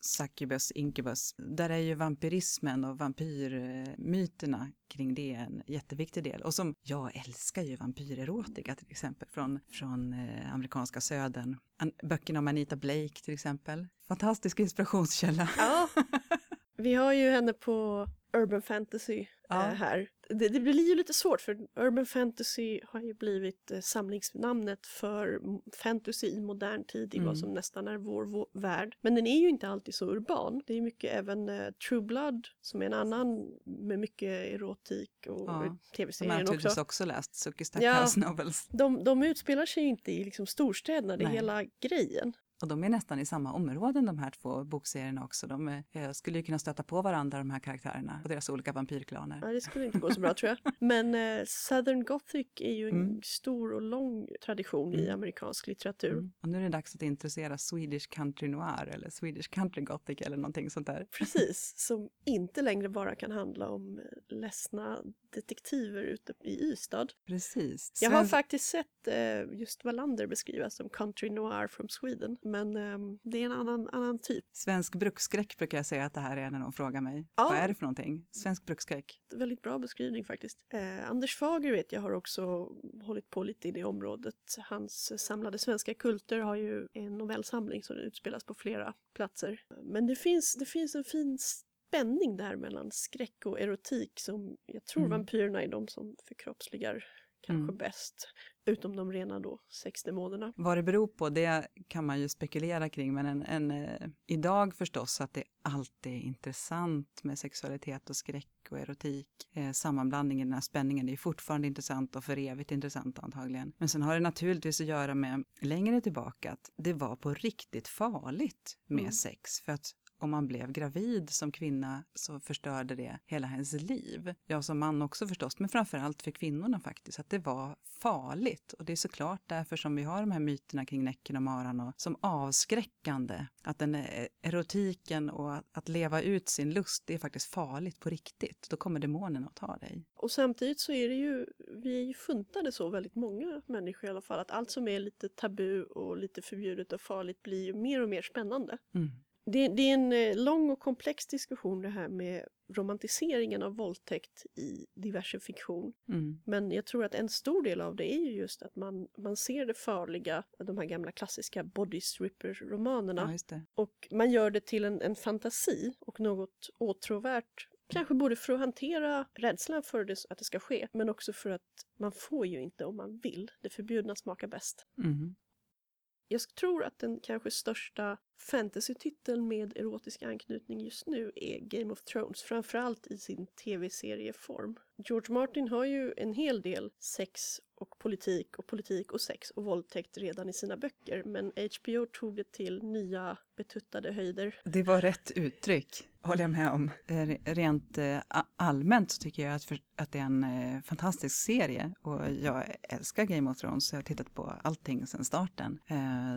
succubus, incubus, där är ju vampyrismen och vampyrmyterna kring det en jätteviktig del. Och som, jag älskar ju vampyrerotika till exempel från, från eh, amerikanska södern. An, böckerna om Anita Blake till exempel. Fantastisk inspirationskälla. Ja, [LAUGHS] vi har ju henne på Urban Fantasy ja. äh, här. Det, det, blir ju lite svårt för Urban Fantasy har ju blivit eh, samlingsnamnet för fantasy i modern tid, i mm. vad som nästan är vår, vår, värld. Men den är ju inte alltid så urban. Det är mycket även eh, True Blood som är en annan med mycket erotik och ja. tv-serien också. De har också läst Suki Stackhouse ja, novels. De, de utspelar sig ju inte i liksom storstäderna, det är Nej. hela grejen. Och de är nästan i samma områden de här två bokserierna också. De eh, skulle ju kunna stöta på varandra de här karaktärerna och deras olika vampyrklaner. Ja, det skulle inte gå så bra tror jag. [LAUGHS] Men eh, Southern Gothic är ju en mm. stor och lång tradition mm. i amerikansk litteratur. Mm. Och nu är det dags att introducera Swedish Country Noir eller Swedish Country Gothic eller någonting sånt där. Precis, [LAUGHS] som inte längre bara kan handla om eh, ledsna detektiver ute i Ystad. Precis. Jag har faktiskt sett eh, just Wallander beskrivas som Country Noir from Sweden men ehm, det är en annan, annan typ. Svensk bruksskräck brukar jag säga att det här är när de frågar mig. Ja. Vad är det för någonting? Svensk bruksskräck. Väldigt bra beskrivning faktiskt. Eh, Anders Fager vet jag har också hållit på lite i det området. Hans samlade svenska kulter har ju en novellsamling som utspelas på flera platser. Men det finns, det finns en fin spänning där mellan skräck och erotik som jag tror Mm. vampyrerna är de som förkroppsligar kanske Mm. bäst. Utom de rena då sexdemonerna. Vad det beror på, det kan man ju spekulera kring, men en, en, eh, idag förstås att det alltid är intressant med sexualitet och skräck och erotik. Eh, sammanblandningen, den här spänningen, det är fortfarande intressant och för evigt intressant antagligen. Men sen har det naturligtvis att göra med längre tillbaka att det var på riktigt farligt med Mm. sex. För att om man blev gravid som kvinna så förstörde det hela hennes liv. Jag som man också förstås, men framförallt för kvinnorna faktiskt, att det var farligt. Och det är såklart därför som vi har de här myterna kring Näcken och Maran och som avskräckande. Att den eh, erotiken och att, leva ut sin lust, det är faktiskt farligt på riktigt. Då kommer demonen att ta dig. Och samtidigt så är det ju, vi är ju funtade så väldigt många människor i alla fall, att allt som är lite tabu och lite förbjudet och farligt blir ju mer och mer spännande. Mm. Det, det är en eh, lång och komplex diskussion det här med romantiseringen av våldtäkt i diverse fiktion. Mm. Men jag tror att en stor del av det är ju just att man, man ser det farliga, de här gamla klassiska body stripper-romanerna, Ja, och man gör det till en, en fantasi och något åtråvärt. Kanske både för att hantera rädslan för det, att det ska ske, men också för att man får ju inte om man vill. Det förbjudna smakar bäst. Mm. Jag tror att den kanske största Fantasy-titeln med erotisk anknytning just nu är Game of Thrones, framförallt i sin tv-serieform. George Martin har ju en hel del sex och politik och politik och sex och våldtäkt redan i sina böcker, men HBO tog det till nya betuttade höjder. Det var rätt uttryck, håller jag med om. Eh, rent eh, allmänt så tycker jag att, att det är en eh, fantastisk serie och jag älskar Game of Thrones, jag har tittat på allting sedan starten.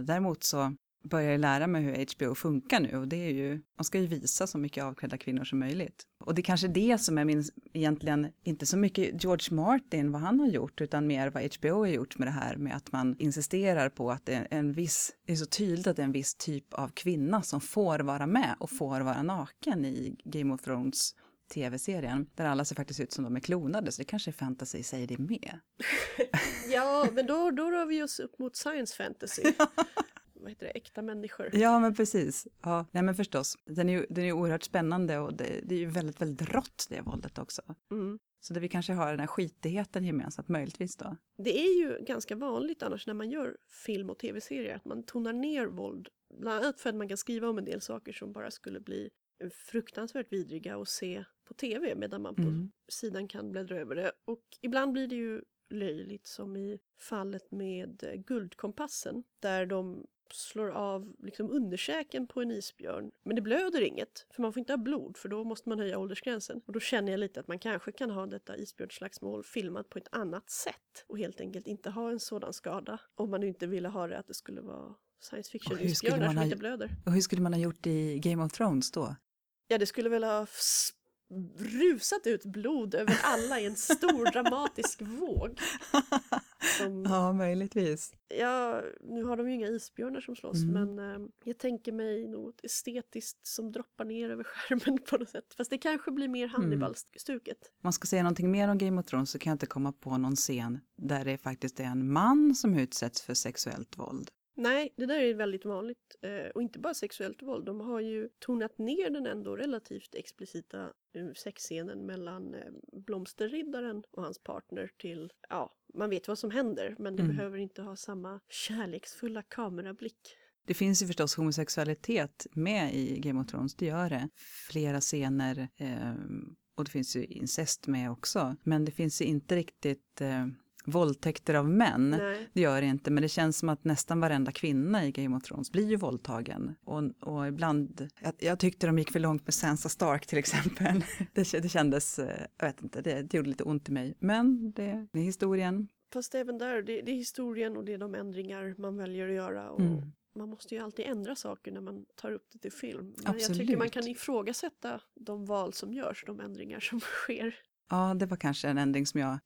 Däremot så börjar lära mig hur HBO funkar nu och det är ju, man ska ju visa så mycket avklädda kvinnor som möjligt. Och det är kanske det som är min, egentligen, inte så mycket George Martin, vad han har gjort, utan mer vad HBO har gjort med det här med att man insisterar på att det är en viss, det är så tydligt att det är en viss typ av kvinna som får vara med och får vara naken i Game of Thrones tv-serien, där alla ser faktiskt ut som de är klonade, så det kanske är fantasy sig det med. [LAUGHS] Ja, men då, då rör vi oss upp mot science fantasy. [LAUGHS] Vad heter det? Äkta människor. Ja, men precis. Ja, nej men förstås. Den är ju den är oerhört spännande och det, det är ju väldigt, väldigt rått det våldet också. Mm. Så det vi kanske har den här skitigheten gemensamt, möjligtvis då. Det är ju ganska vanligt annars när man gör film och tv-serier att man tonar ner våld. Bland annat för att man kan skriva om en del saker som bara skulle bli fruktansvärt vidriga att se på tv medan man på Mm. sidan kan bläddra över det. Och ibland blir det ju löjligt som i fallet med Guldkompassen där de slår av liksom underkäken på en isbjörn. Men det blöder inget, för man får inte ha blod för då måste man höja åldersgränsen. Och då känner jag lite att man kanske kan ha detta isbjörnsslagsmål filmat på ett annat sätt och helt enkelt inte ha en sådan skada. Om man inte ville ha det att det skulle vara science fiction-isbjörnar man som ha- inte blöder. Och hur skulle man ha gjort i Game of Thrones då? Ja, det skulle väl ha rusat ut blod över alla i en stor [LAUGHS] dramatisk våg. Som, [LAUGHS] Ja, möjligtvis. ja, nu har de ju inga isbjörnar som slåss, Mm. men eh, jag tänker mig något estetiskt som droppar ner över skärmen [LAUGHS] på något sätt. Fast det kanske blir mer Mm. Hannibal-stuket. Om man ska säga någonting mer om Game of Thrones så kan jag inte komma på någon scen där det faktiskt är en man som utsätts för sexuellt våld. Nej, det där är väldigt vanligt. Eh, och inte bara sexuellt våld. De har ju tonat ner den ändå relativt explicita eh, sexscenen mellan eh, Blomsterriddaren och hans partner till, ja, man vet vad som händer men det Mm. behöver inte ha samma kärleksfulla kamerablick. Det finns ju förstås homosexualitet med i Game of Thrones, det gör det. Flera scener eh, och det finns ju incest med också. Men det finns ju inte riktigt eh, våldtäkter av män. Nej. Det gör det inte, men det känns som att nästan varenda kvinna i Game of Thrones blir ju våldtagen. Och, och ibland, jag, jag tyckte de gick för långt med Sansa Stark till exempel. [LAUGHS] Det, det kändes, eh, jag vet inte, det, det gjorde lite ont i mig. Men det, det är historien. Fast även där, det, det är historien och det är de ändringar man väljer att göra. Och Mm. Man måste ju alltid ändra saker när man tar upp det till film. Men jag tycker Absolut. man kan ifrågasätta de val som görs, de ändringar som [LAUGHS] sker. Ja, det var kanske en ändring som jag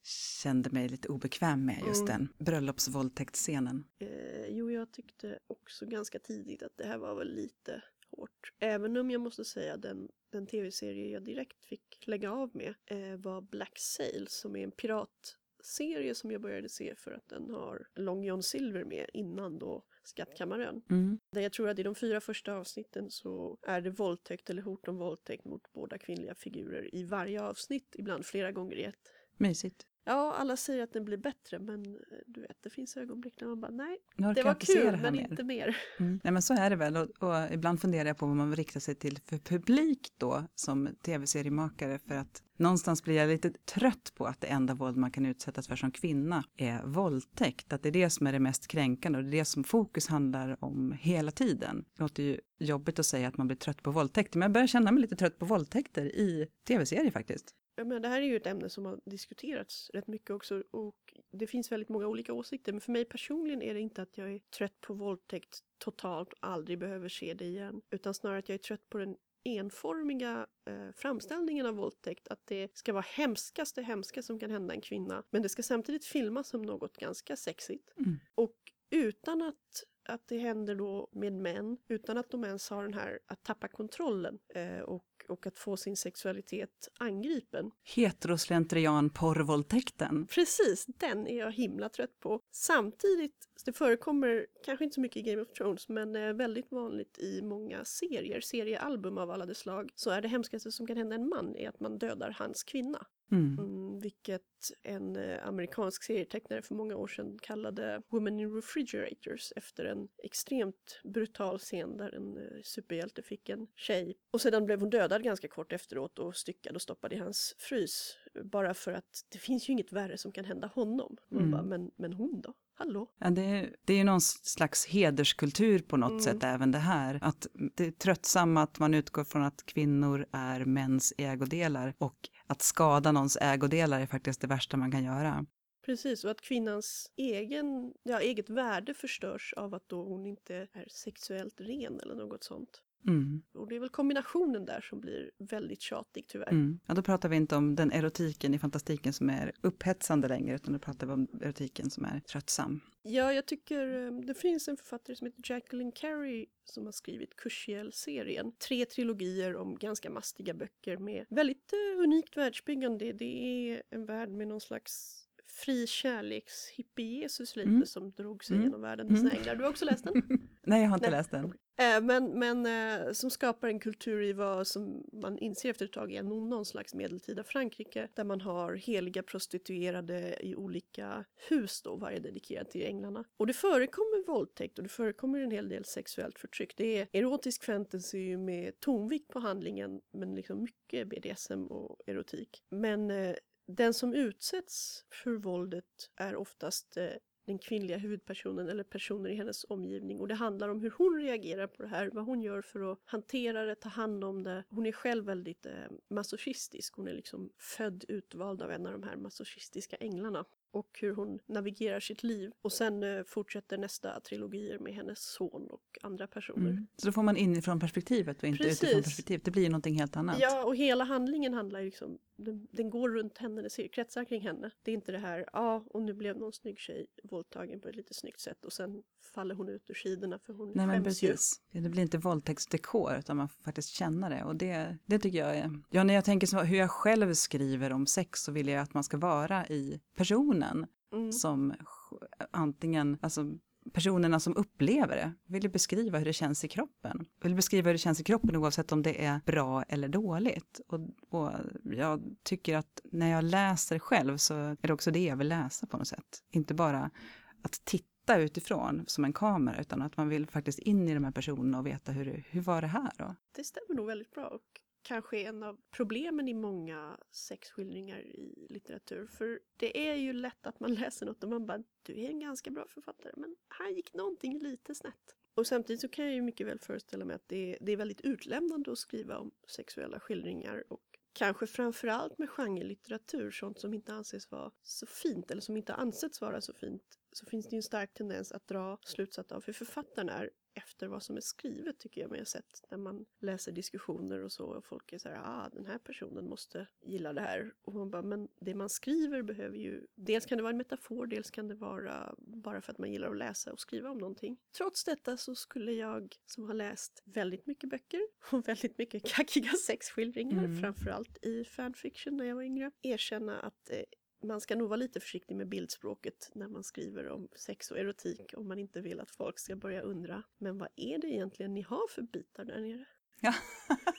kände mig lite obekväm med, just Mm. den bröllopsvåldtäktsscenen. Eh, jo, jag tyckte också ganska tidigt att det här var väl lite hårt. Även om jag måste säga den, den tv-serie jag direkt fick lägga av med eh, var Black Sail som är en piratserie som jag började se för att den har Long John Silver med innan då Skattkammaren. Mm. Där jag tror att i de fyra första avsnitten så är det våldtäkt eller hot om våldtäkt mot båda kvinnliga figurer i varje avsnitt, ibland flera gånger i ett. Mysigt. Ja, alla säger att den blir bättre men eh, du vet, det finns ögonblick när man bara nej, det var kul det men mer. inte mer. [LAUGHS] Mm. Nej men så är det väl och, och ibland funderar jag på vad man riktar sig till för publik då som tv-seriemakare för att någonstans blir jag lite trött på att det enda våld man kan utsättas för som kvinna är våldtäkt. Att det är det som är det mest kränkande och det är det som fokus handlar om hela tiden. Det låter ju jobbigt att säga att man blir trött på våldtäkter men jag börjar känna mig lite trött på våldtäkter i tv-serier faktiskt. Ja, men det här är ju ett ämne som har diskuterats rätt mycket också och det finns väldigt många olika åsikter. Men för mig personligen är det inte att jag är trött på våldtäkt totalt och aldrig behöver se det igen. Utan snarare att jag är trött på den enformiga eh, framställningen av våldtäkt. Att det ska vara hemskaste hemska som kan hända en kvinna. Men det ska samtidigt filmas som något ganska sexigt. Mm. Och utan att att det händer då med män utan att de ens har den här att tappa kontrollen eh, och, och att få sin sexualitet angripen. Heteroslentrian porrvåldtäkten. Precis, den är jag himla trött på. Samtidigt, det förekommer kanske inte så mycket i Game of Thrones men eh, väldigt vanligt i många serier, seriealbum av alla de slag, så är det hemskaste som kan hända en man är att man dödar hans kvinna. Mm. Mm, vilket en eh, amerikansk serietecknare för många år sedan kallade Women in Refrigerators efter en extremt brutal scen där en eh, superhjälte fick en tjej. Och sedan blev hon dödad ganska kort efteråt och styckad och stoppad i hans frys. Bara för att det finns ju inget värre som kan hända honom. Man Mm. bara, men, men hon då? Hallå? Ja, det, det är ju någon slags hederskultur på något Mm. sätt även det här. Att det är tröttsamma att man utgår från att kvinnor är mäns ägodelar och att skada någons ägodelar är faktiskt det värsta man kan göra. Precis, och att kvinnans egen, ja, eget värde förstörs av att då hon inte är sexuellt ren eller något sånt. Mm. Och det är väl kombinationen där som blir väldigt tjatig tyvärr. Mm. Ja, då pratar vi inte om den erotiken i fantastiken som är upphetsande längre utan då pratar vi om erotiken som är tröttsam. Ja, jag tycker eh, det finns en författare som heter Jacqueline Carey som har skrivit Kushiel-serien. Tre trilogier om ganska mastiga böcker med väldigt eh, unikt världsbyggande. Det är en värld med någon slags fri kärleks hippie-Jesus lite Mm. som drog sig Mm. genom världen med sina Mm. änglar. Du har också läst den? [LAUGHS] Nej, jag har inte Nej, läst den. Eh, Men, men eh, som skapar en kultur i vad som man inser efter ett tag är någon, slags medeltida Frankrike där man har heliga prostituerade i olika hus då, varje dedikerat till änglarna. Och det förekommer våldtäkt och det förekommer en hel del sexuellt förtryck. Det är erotisk fantasy med tonvikt på handlingen men liksom mycket BDSM och erotik. Men eh, den som utsätts för våldet är oftast den kvinnliga huvudpersonen eller personer i hennes omgivning. Och det handlar om hur hon reagerar på det här, vad hon gör för att hantera det, ta hand om det. Hon är själv väldigt eh, masochistisk, hon är liksom född utvald av en av de här masochistiska änglarna och hur hon navigerar sitt liv. Och sen eh, fortsätter nästa trilogier med hennes son och andra personer. Mm. Så då får man inifrån perspektivet och inte Precis. utifrån perspektivet. Det blir ju någonting helt annat. Ja, och hela handlingen handlar ju liksom, den, den går runt henne, den kretsar kring henne. Det är inte det här, ja, och nu blev någon snygg tjej våldtagen på ett lite snyggt sätt och sen faller hon ut ur skidorna för hon Nej men skäms ju. precis. Det blir inte våldtäktsdekor utan man får faktiskt känna det och det, det tycker jag är... Ja när jag tänker så, hur jag själv skriver om sex så vill jag att man ska vara i personen Mm. som antingen, alltså personerna som upplever det vill ju beskriva hur det känns i kroppen. Vill beskriva hur det känns i kroppen oavsett om det är bra eller dåligt. Och, och jag tycker att när jag läser själv så är det också det jag vill läsa på något sätt. Inte bara att titta utifrån som en kamera utan att man vill faktiskt in i de här personerna och veta hur, hur var det här då? Det stämmer nog väldigt bra och kanske en av problemen i många sexskildringar i litteratur. För det är ju lätt att man [LAUGHS] läser något och man bara, du är en ganska bra författare men här gick någonting lite snett. Och samtidigt så kan jag ju mycket väl föreställa mig att det är, det är väldigt utlämnande att skriva om sexuella skildringar och kanske framförallt med genrelitteratur, sånt som inte anses vara så fint eller som inte ansetts vara så fint, så finns det ju en stark tendens att dra slutsats av hur författaren är efter vad som är skrivet tycker jag mig ha sett när man läser diskussioner och så och folk är så här, ah den här personen måste gilla det här och man bara, men det man skriver behöver ju, dels kan det vara en metafor, dels kan det vara bara för att man gillar att läsa och skriva om någonting. Trots detta så skulle jag som har läst väldigt mycket böcker och [LAUGHS] väldigt mycket kackiga sexskildringar, Mm. framförallt i fanfiction när jag var yngre, erkänna att eh, man ska nog vara lite försiktig med bildspråket när man skriver om sex och erotik om man inte vill att folk ska börja undra. Men vad är det egentligen ni har för bitar där nere? Ja.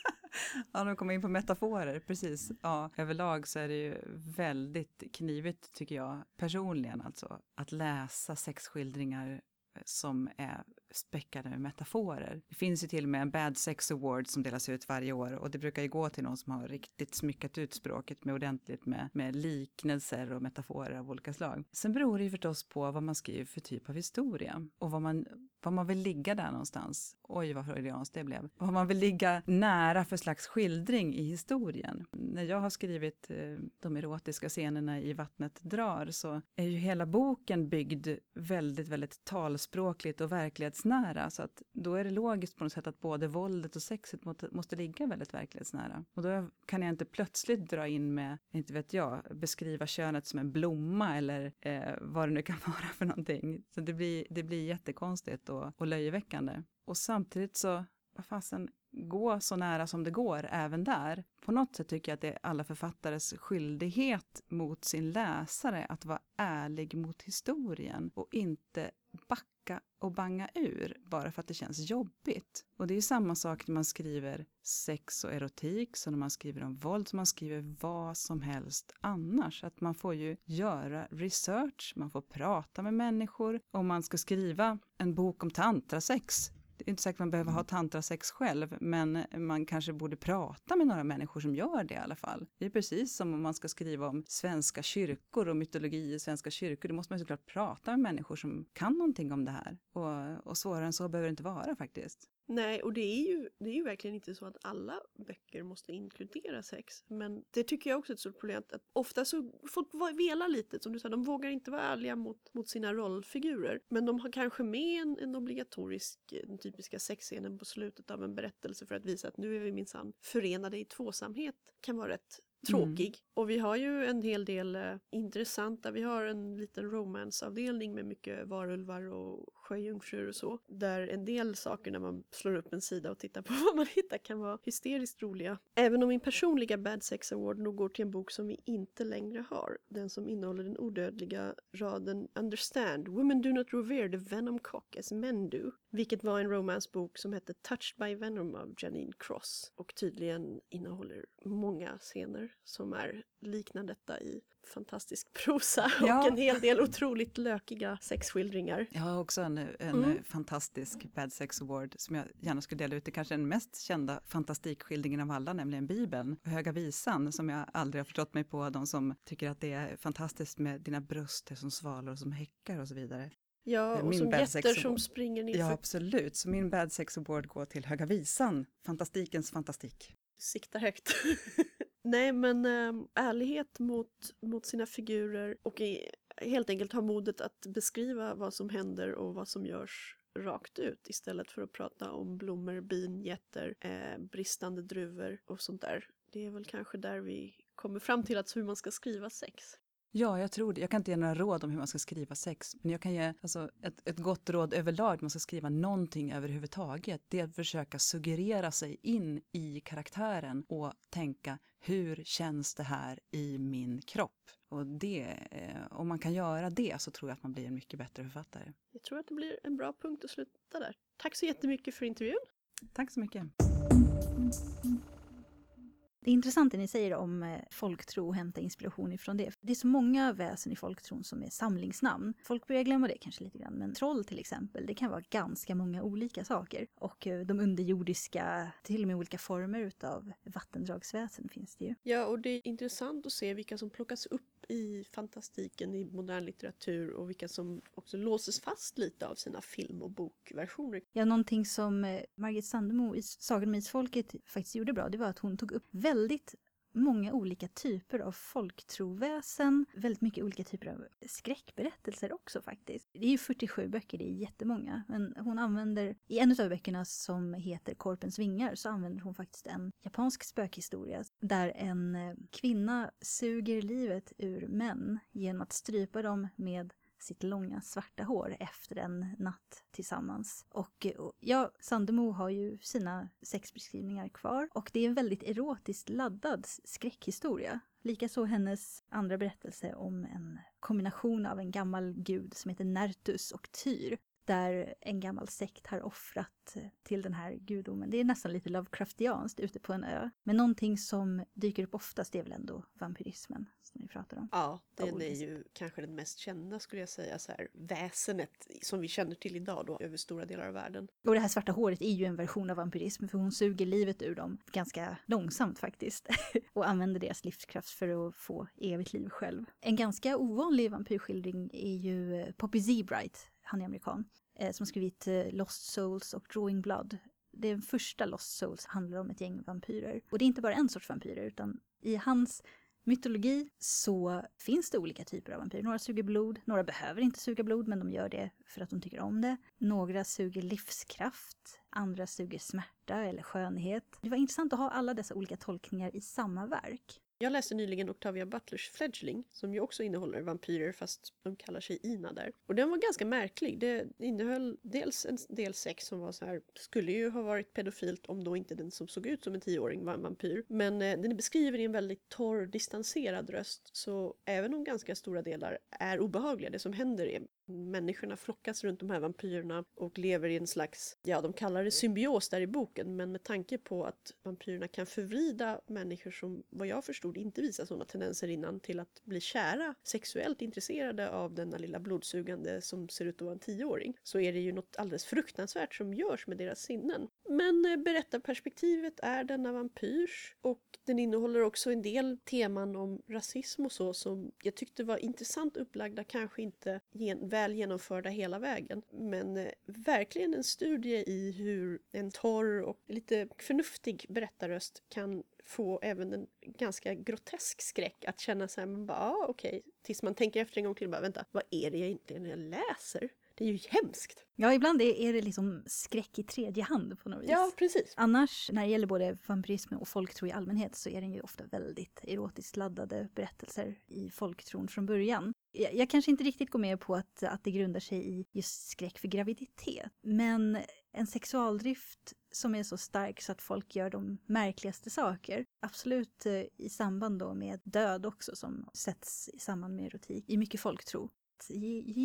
[LAUGHS] ja, de kommer in på metaforer, precis. Ja, överlag så är det ju väldigt knivigt, tycker jag, personligen alltså, att läsa sexskildringar som är späckade med metaforer. Det finns ju till och med en Bad Sex Award som delas ut varje år och det brukar ju gå till någon som har riktigt smyckat ut språket med ordentligt med, med liknelser och metaforer av olika slag. Sen beror det ju förstås på vad man skriver för typ av historia och vad man, vad man vill ligga där någonstans. Oj, vad freudianskt det blev. Vad man vill ligga nära för slags skildring i historien. När jag har skrivit eh, de erotiska scenerna i Vattnet drar så är ju hela boken byggd väldigt, väldigt talspråkligt och verklighetsnära. Så att då är det logiskt på något sätt att både våldet och sexet måste, måste ligga väldigt verklighetsnära. Och då kan jag inte plötsligt dra in med, inte vet jag, beskriva könet som en blomma eller eh, vad det nu kan [LAUGHS] vara för någonting. Så det blir, det blir jättekonstigt och, och löjeväckande. Och samtidigt så, vad fasen, gå så nära som det går även där. På något sätt tycker jag att det är alla författares skyldighet mot sin läsare att vara ärlig mot historien och inte backa och banga ur bara för att det känns jobbigt. Och det är samma sak när man skriver sex och erotik, som när man skriver om våld, så man skriver vad som helst annars. Att man får ju göra research, man får prata med människor. Om man ska skriva en bok om tantrasex, det är inte säkert man behöver ha tantrasex själv, men man kanske borde prata med några människor som gör det i alla fall. Det är precis som om man ska skriva om svenska kyrkor och mytologi i svenska kyrkor. Då måste man såklart prata med människor som kan någonting om det här. Och, och svårare än så behöver det inte vara faktiskt. Nej, och det är, ju, det är ju verkligen inte så att alla böcker måste inkludera sex. Men det tycker jag också är ett stort problem. Att ofta så folk velar lite, som du sa, de vågar inte vara ärliga mot, mot sina rollfigurer. Men de har kanske med en, en obligatorisk, den typiska sexscenen på slutet av en berättelse för att visa att nu är vi minsann förenade i tvåsamhet. Kan vara rätt tråkig. Och vi har ju en hel del eh, intressanta, vi har en liten romanceavdelning med mycket varulvar och sjöjungfrur och så. Där en del saker när man slår upp en sida och tittar på [LAUGHS] vad man hittar kan vara hysteriskt roliga. Även om min personliga Bad Sex Award nog går till en bok som vi inte längre har. Den som innehåller den odödliga raden Understand, Women do not revere the venom cock as men do. Vilket var en romancebok som hette Touched by Venom av Janine Cross. Och tydligen innehåller många scener som är liknande detta i fantastisk prosa Ja. och en hel del otroligt lökiga sexskildringar. Jag har också en, en Mm. fantastisk Bad Sex Award som jag gärna skulle dela ut. Det är kanske den mest kända fantastikskildringen av alla, nämligen Bibeln. Höga visan, som jag aldrig har förstått mig på, de som tycker att det är fantastiskt med dina bröst som svalor som häckar och så vidare. Ja, och Min som jätter som springer Ja, ner absolut. Så min Bad Sex Award går till Höga visan, fantastikens fantastik. siktar högt. [LAUGHS] Nej, men ehm, ärlighet mot, mot sina figurer och i, helt enkelt ha modet att beskriva vad som händer och vad som görs rakt ut istället för att prata om blommor, bin, getter, eh, bristande druvor och sånt där. Det är väl kanske där vi kommer fram till att hur man ska skriva sex. Ja, jag tror det. Jag kan inte ge några råd om hur man ska skriva sex, men jag kan ge alltså, ett, ett gott råd överlag. Man ska skriva någonting överhuvudtaget. Det är att försöka suggerera sig in i karaktären och tänka hur känns det här i min kropp? Och det, eh, om man kan göra det så tror jag att man blir en mycket bättre författare. Jag tror att det blir en bra punkt att sluta där. Tack så jättemycket för intervjun. Tack så mycket. Det är intressant det ni säger om eh, folktro och hämta inspiration ifrån det. Det är så många väsen i folktron som är samlingsnamn. Folk börjar glömma det kanske lite grann, men troll till exempel, det kan vara ganska många olika saker. Och eh, de underjordiska, till och med olika former utav vattendragsväsen finns det ju. Ja, och det är intressant att se vilka som plockas upp i fantastiken i modern litteratur och vilka som också låses fast lite av sina film och bokversioner. Ja, någonting som eh, Margit Sandemo i Sagan om Isfolket faktiskt gjorde bra, det var att hon tog upp väldigt många olika typer av folktroväsen, väldigt mycket olika typer av skräckberättelser också faktiskt. Det är ju 47 böcker, det är jättemånga. Men hon använder, i en av böckerna som heter Korpens vingar, så använder hon faktiskt en japansk spökhistoria där en kvinna suger livet ur män genom att strypa dem med sitt långa svarta hår efter en natt tillsammans. Och eh, ja, Sandemo har ju sina sexbeskrivningar kvar och det är en väldigt erotiskt laddad skräckhistoria. Likaså hennes andra berättelse om en kombination av en gammal gud som heter Nertus och Tyr där en gammal sekt har offrat till den här gudomen. Det är nästan lite Lovecraftianskt ute på en ö. Men någonting som dyker upp oftast är väl ändå vampyrismen som vi pratar om. Ja, den är ju kanske den mest kända skulle jag säga, så här, väsenet som vi känner till idag då över stora delar av världen. Och det här svarta håret är ju en version av vampyrism för hon suger livet ur dem ganska långsamt faktiskt [LAUGHS] och använder deras livskraft för att få evigt liv själv. En ganska ovanlig vampyrskildring är ju Poppy Zebright han är amerikan, eh, som skrivit eh, Lost Souls och Drawing Blood. Den första Lost Souls handlar om ett gäng vampyrer. Och det är inte bara en sorts vampyrer, utan i hans mytologi så finns det olika typer av vampyrer. Några suger blod, några behöver inte suga blod, men de gör det för att de tycker om det. Några suger livskraft, andra suger smärta eller skönhet. Det var intressant att ha alla dessa olika tolkningar i samma verk. Jag läste nyligen Octavia Butlers Fledgling som ju också innehåller vampyrer fast de kallar sig Ina där. Och den var ganska märklig. Det innehöll dels en del sex som var så här, skulle ju ha varit pedofilt om då inte den som såg ut som en tioåring var en vampyr. Men eh, den beskriver i en väldigt torr, distanserad röst så även om ganska stora delar är obehagliga, det som händer är människorna flockas runt de här vampyrerna och lever i en slags, ja de kallar det symbios där i boken, men med tanke på att vampyrerna kan förvrida människor som vad jag förstod inte visar sådana tendenser innan till att bli kära, sexuellt intresserade av denna lilla blodsugande som ser ut att vara en tioåring, så är det ju något alldeles fruktansvärt som görs med deras sinnen. Men eh, berättarperspektivet är denna vampyrs och den innehåller också en del teman om rasism och så som jag tyckte var intressant upplagda, kanske inte gen väl genomförda hela vägen. Men eh, verkligen en studie i hur en torr och lite förnuftig berättarröst kan få även en ganska grotesk skräck att känna sig, man bara, ah, okej, okay. tills man tänker efter en gång till, bara vänta, vad är det egentligen jag läser? Det är ju hemskt. Ja, ibland är det liksom skräck i tredje hand på något vis. Ja, precis. Annars, när det gäller både vampyrism och folktro i allmänhet, så är den ju ofta väldigt erotiskt laddade berättelser i folktron från början. Jag, jag kanske inte riktigt går med på att, att det grundar sig i just skräck för graviditet, men en sexualdrift som är så stark så att folk gör de märkligaste saker. Absolut eh, i samband då med död också som sätts i samband med erotik i mycket folktro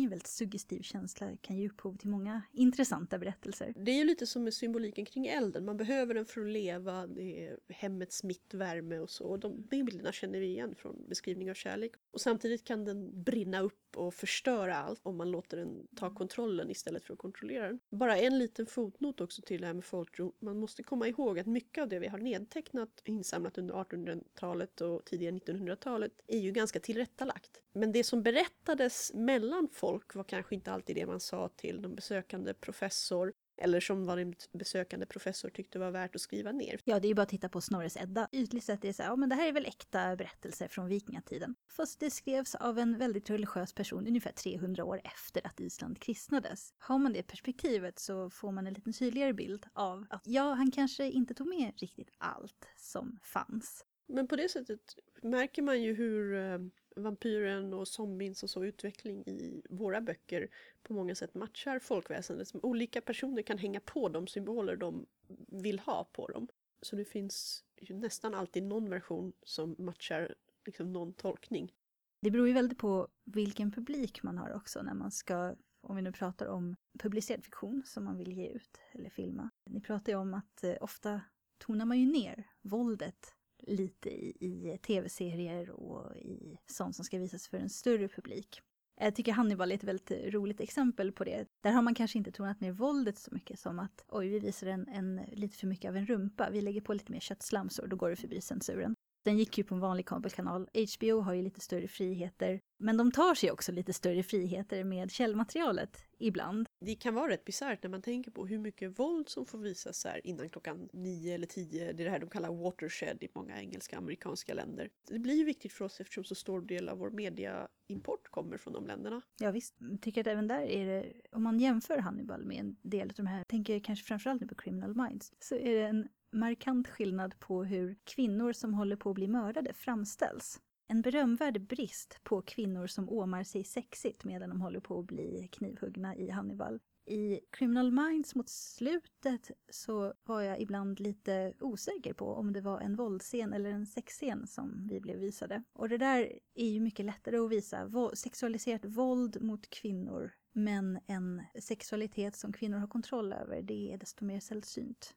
väldigt suggestiv känsla kan ge upphov till många intressanta berättelser. Det är ju lite som med symboliken kring elden. Man behöver den för att leva, det är hemmets mittvärme och så. Och de, de bilderna känner vi igen från beskrivning av kärlek. Och samtidigt kan den brinna upp och förstöra allt om man låter den ta kontrollen istället för att kontrollera den. Bara en liten fotnot också till det här med folktro. Man måste komma ihåg att mycket av det vi har nedtecknat och insamlat under 1800-talet och tidigare 1900-talet är ju ganska tillrättalagt. Men det som berättades mellan folk var kanske inte alltid det man sa till någon besökande professor eller som vad en besökande professor tyckte var värt att skriva ner. Ja, det är ju bara att titta på Snorres Edda. Ytligt sett är det så här, ja men det här är väl äkta berättelser från vikingatiden. Fast det skrevs av en väldigt religiös person ungefär 300 år efter att Island kristnades. Har man det perspektivet så får man en lite tydligare bild av att ja, han kanske inte tog med riktigt allt som fanns. Men på det sättet märker man ju hur eh, vampyren och zombiens och så utveckling i våra böcker på många sätt matchar folkväsendet. Olika personer kan hänga på de symboler de vill ha på dem. Så det finns ju nästan alltid någon version som matchar liksom någon tolkning. Det beror ju väldigt på vilken publik man har också när man ska, om vi nu pratar om publicerad fiktion som man vill ge ut eller filma. Ni pratar ju om att eh, ofta tonar man ju ner våldet lite i, i tv-serier och i sånt som ska visas för en större publik. Jag tycker Hannibal är ett väldigt roligt exempel på det. Där har man kanske inte tonat ner våldet så mycket som att oj, vi visar en, en lite för mycket av en rumpa. Vi lägger på lite mer köttslamsor, då går det förbi censuren. Den gick ju på en vanlig kabelkanal. HBO har ju lite större friheter. Men de tar sig också lite större friheter med källmaterialet ibland. Det kan vara rätt bisarrt när man tänker på hur mycket våld som får visas här innan klockan nio eller tio. Det är det här de kallar watershed i många engelska och amerikanska länder. Det blir ju viktigt för oss eftersom så stor del av vår mediaimport kommer från de länderna. Ja visst, jag tycker att även där är det, om man jämför Hannibal med en del av de här, tänker kanske framförallt nu på Criminal Minds, så är det en markant skillnad på hur kvinnor som håller på att bli mördade framställs. En berömvärd brist på kvinnor som åmar sig sexigt medan de håller på att bli knivhuggna i Hannibal. I Criminal Minds mot slutet så var jag ibland lite osäker på om det var en våldsscen eller en sexscen som vi blev visade. Och det där är ju mycket lättare att visa. Sexualiserat våld mot kvinnor men en sexualitet som kvinnor har kontroll över, det är desto mer sällsynt.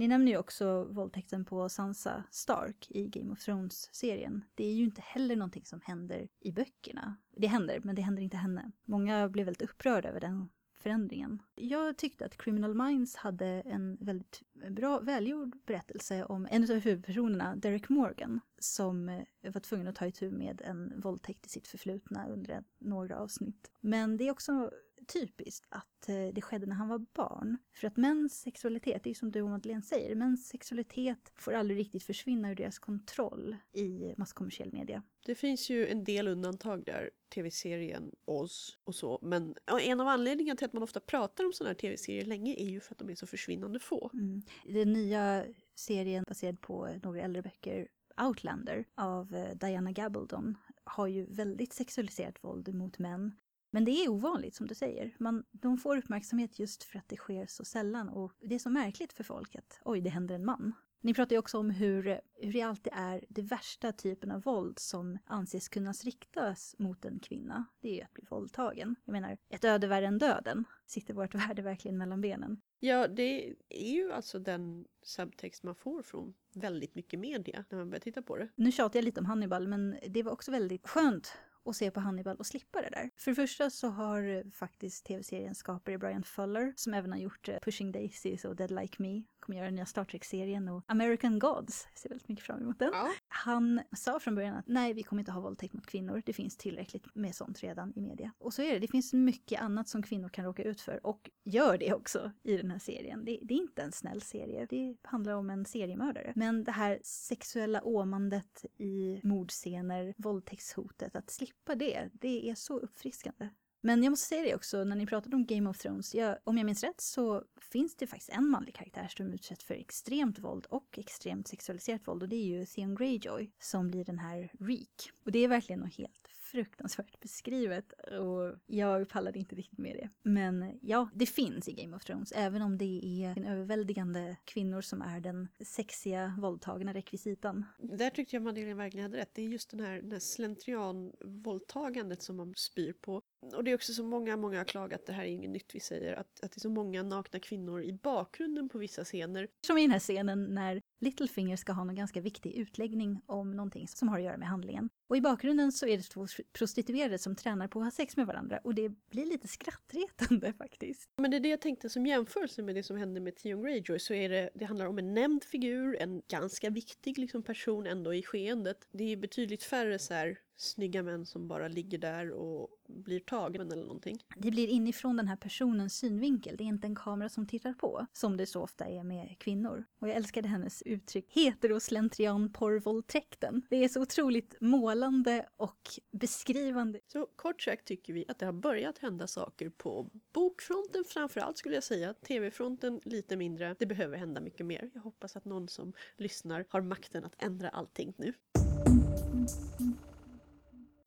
Ni nämner ju också våldtäkten på Sansa Stark i Game of Thrones-serien. Det är ju inte heller någonting som händer i böckerna. Det händer, men det händer inte henne. Många blev väldigt upprörda över den förändringen. Jag tyckte att Criminal Minds hade en väldigt bra, välgjord berättelse om en av huvudpersonerna, Derek Morgan, som eh, var tvungen att ta itu med en våldtäkt i sitt förflutna under några avsnitt. Men det är också typiskt att eh, det skedde när han var barn. För att mäns sexualitet, det är som du och Madeleine säger, mäns sexualitet får aldrig riktigt försvinna ur deras kontroll i masskommersiell media. Det finns ju en del undantag där, tv-serien Oz och så, men en av anledningarna till att man ofta pratar om sådana här tv-serier länge är ju för att de är så försvinnande få. Mm. Den nya serien baserad på några äldre böcker Outlander av eh, Diana Gabaldon har ju väldigt sexualiserat våld mot män. Men det är ovanligt som du säger. Man, de får uppmärksamhet just för att det sker så sällan och det är så märkligt för folk att oj, det händer en man. Ni pratar ju också om hur, hur det alltid är det värsta typen av våld som anses kunna riktas mot en kvinna. Det är ju att bli våldtagen. Jag menar, ett öde värre än döden. Sitter vårt värde verkligen mellan benen? Ja, det är ju alltså den subtext man får från väldigt mycket media när man börjar titta på det. Nu tjatar jag lite om Hannibal, men det var också väldigt skönt och se på Hannibal och slippa det där. För det första så har faktiskt tv-seriens skapare Brian Fuller, som även har gjort eh, Pushing Daisies och Dead Like Me, kommer göra den nya Star Trek-serien och American Gods, jag ser väldigt mycket fram emot den. Ja. Han sa från början att nej, vi kommer inte ha våldtäkt mot kvinnor, det finns tillräckligt med sånt redan i media. Och så är det, det finns mycket annat som kvinnor kan råka ut för och gör det också i den här serien. Det, det är inte en snäll serie, det handlar om en seriemördare. Men det här sexuella åmandet i mordscener, våldtäktshotet, att slippa det, det är så uppfriskande. Men jag måste säga det också, när ni pratade om Game of Thrones, jag, om jag minns rätt så finns det faktiskt en manlig karaktär som utsätts för extremt våld och extremt sexualiserat våld och det är ju Theon Greyjoy som blir den här Reek. Och det är verkligen något helt fruktansvärt beskrivet och jag pallade inte riktigt med det. Men ja, det finns i Game of Thrones, även om det är en överväldigande kvinnor som är den sexiga våldtagna rekvisitan. Där tyckte jag Madeleine verkligen hade rätt. Det är just den här, den här slentrian-våldtagandet som man spyr på. Och det är också så många, många har klagat, det här är inget nytt vi säger, att, att det är så många nakna kvinnor i bakgrunden på vissa scener. Som i den här scenen när Littlefinger ska ha någon ganska viktig utläggning om någonting som har att göra med handlingen. Och i bakgrunden så är det två prostituerade som tränar på att ha sex med varandra och det blir lite skrattretande [LAUGHS] faktiskt. Men det är det jag tänkte som jämförelse med det som hände med Theon Greyjoy så är det, det handlar om en nämnd figur, en ganska viktig liksom, person ändå i skeendet. Det är betydligt färre så här snygga män som bara ligger där och blir tagna eller någonting. Det blir inifrån den här personens synvinkel, det är inte en kamera som tittar på, som det så ofta är med kvinnor. Och jag älskade hennes uttryck heteroslentrian porrvåldtäkten. Det är så otroligt målande och beskrivande. Så kort sagt tycker vi att det har börjat hända saker på bokfronten framförallt skulle jag säga. TV-fronten lite mindre. Det behöver hända mycket mer. Jag hoppas att någon som lyssnar har makten att ändra allting nu.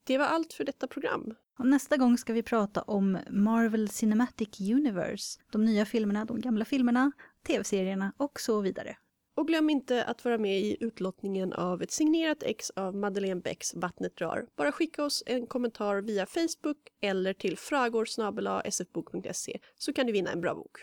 Det var allt för detta program. Och nästa gång ska vi prata om Marvel Cinematic Universe. De nya filmerna, de gamla filmerna, tv-serierna och så vidare. Och glöm inte att vara med i utlottningen av ett signerat ex av Madeleine Becks Vattnet drar. Bara skicka oss en kommentar via Facebook eller till fragor sfbok.se så kan du vinna en bra bok.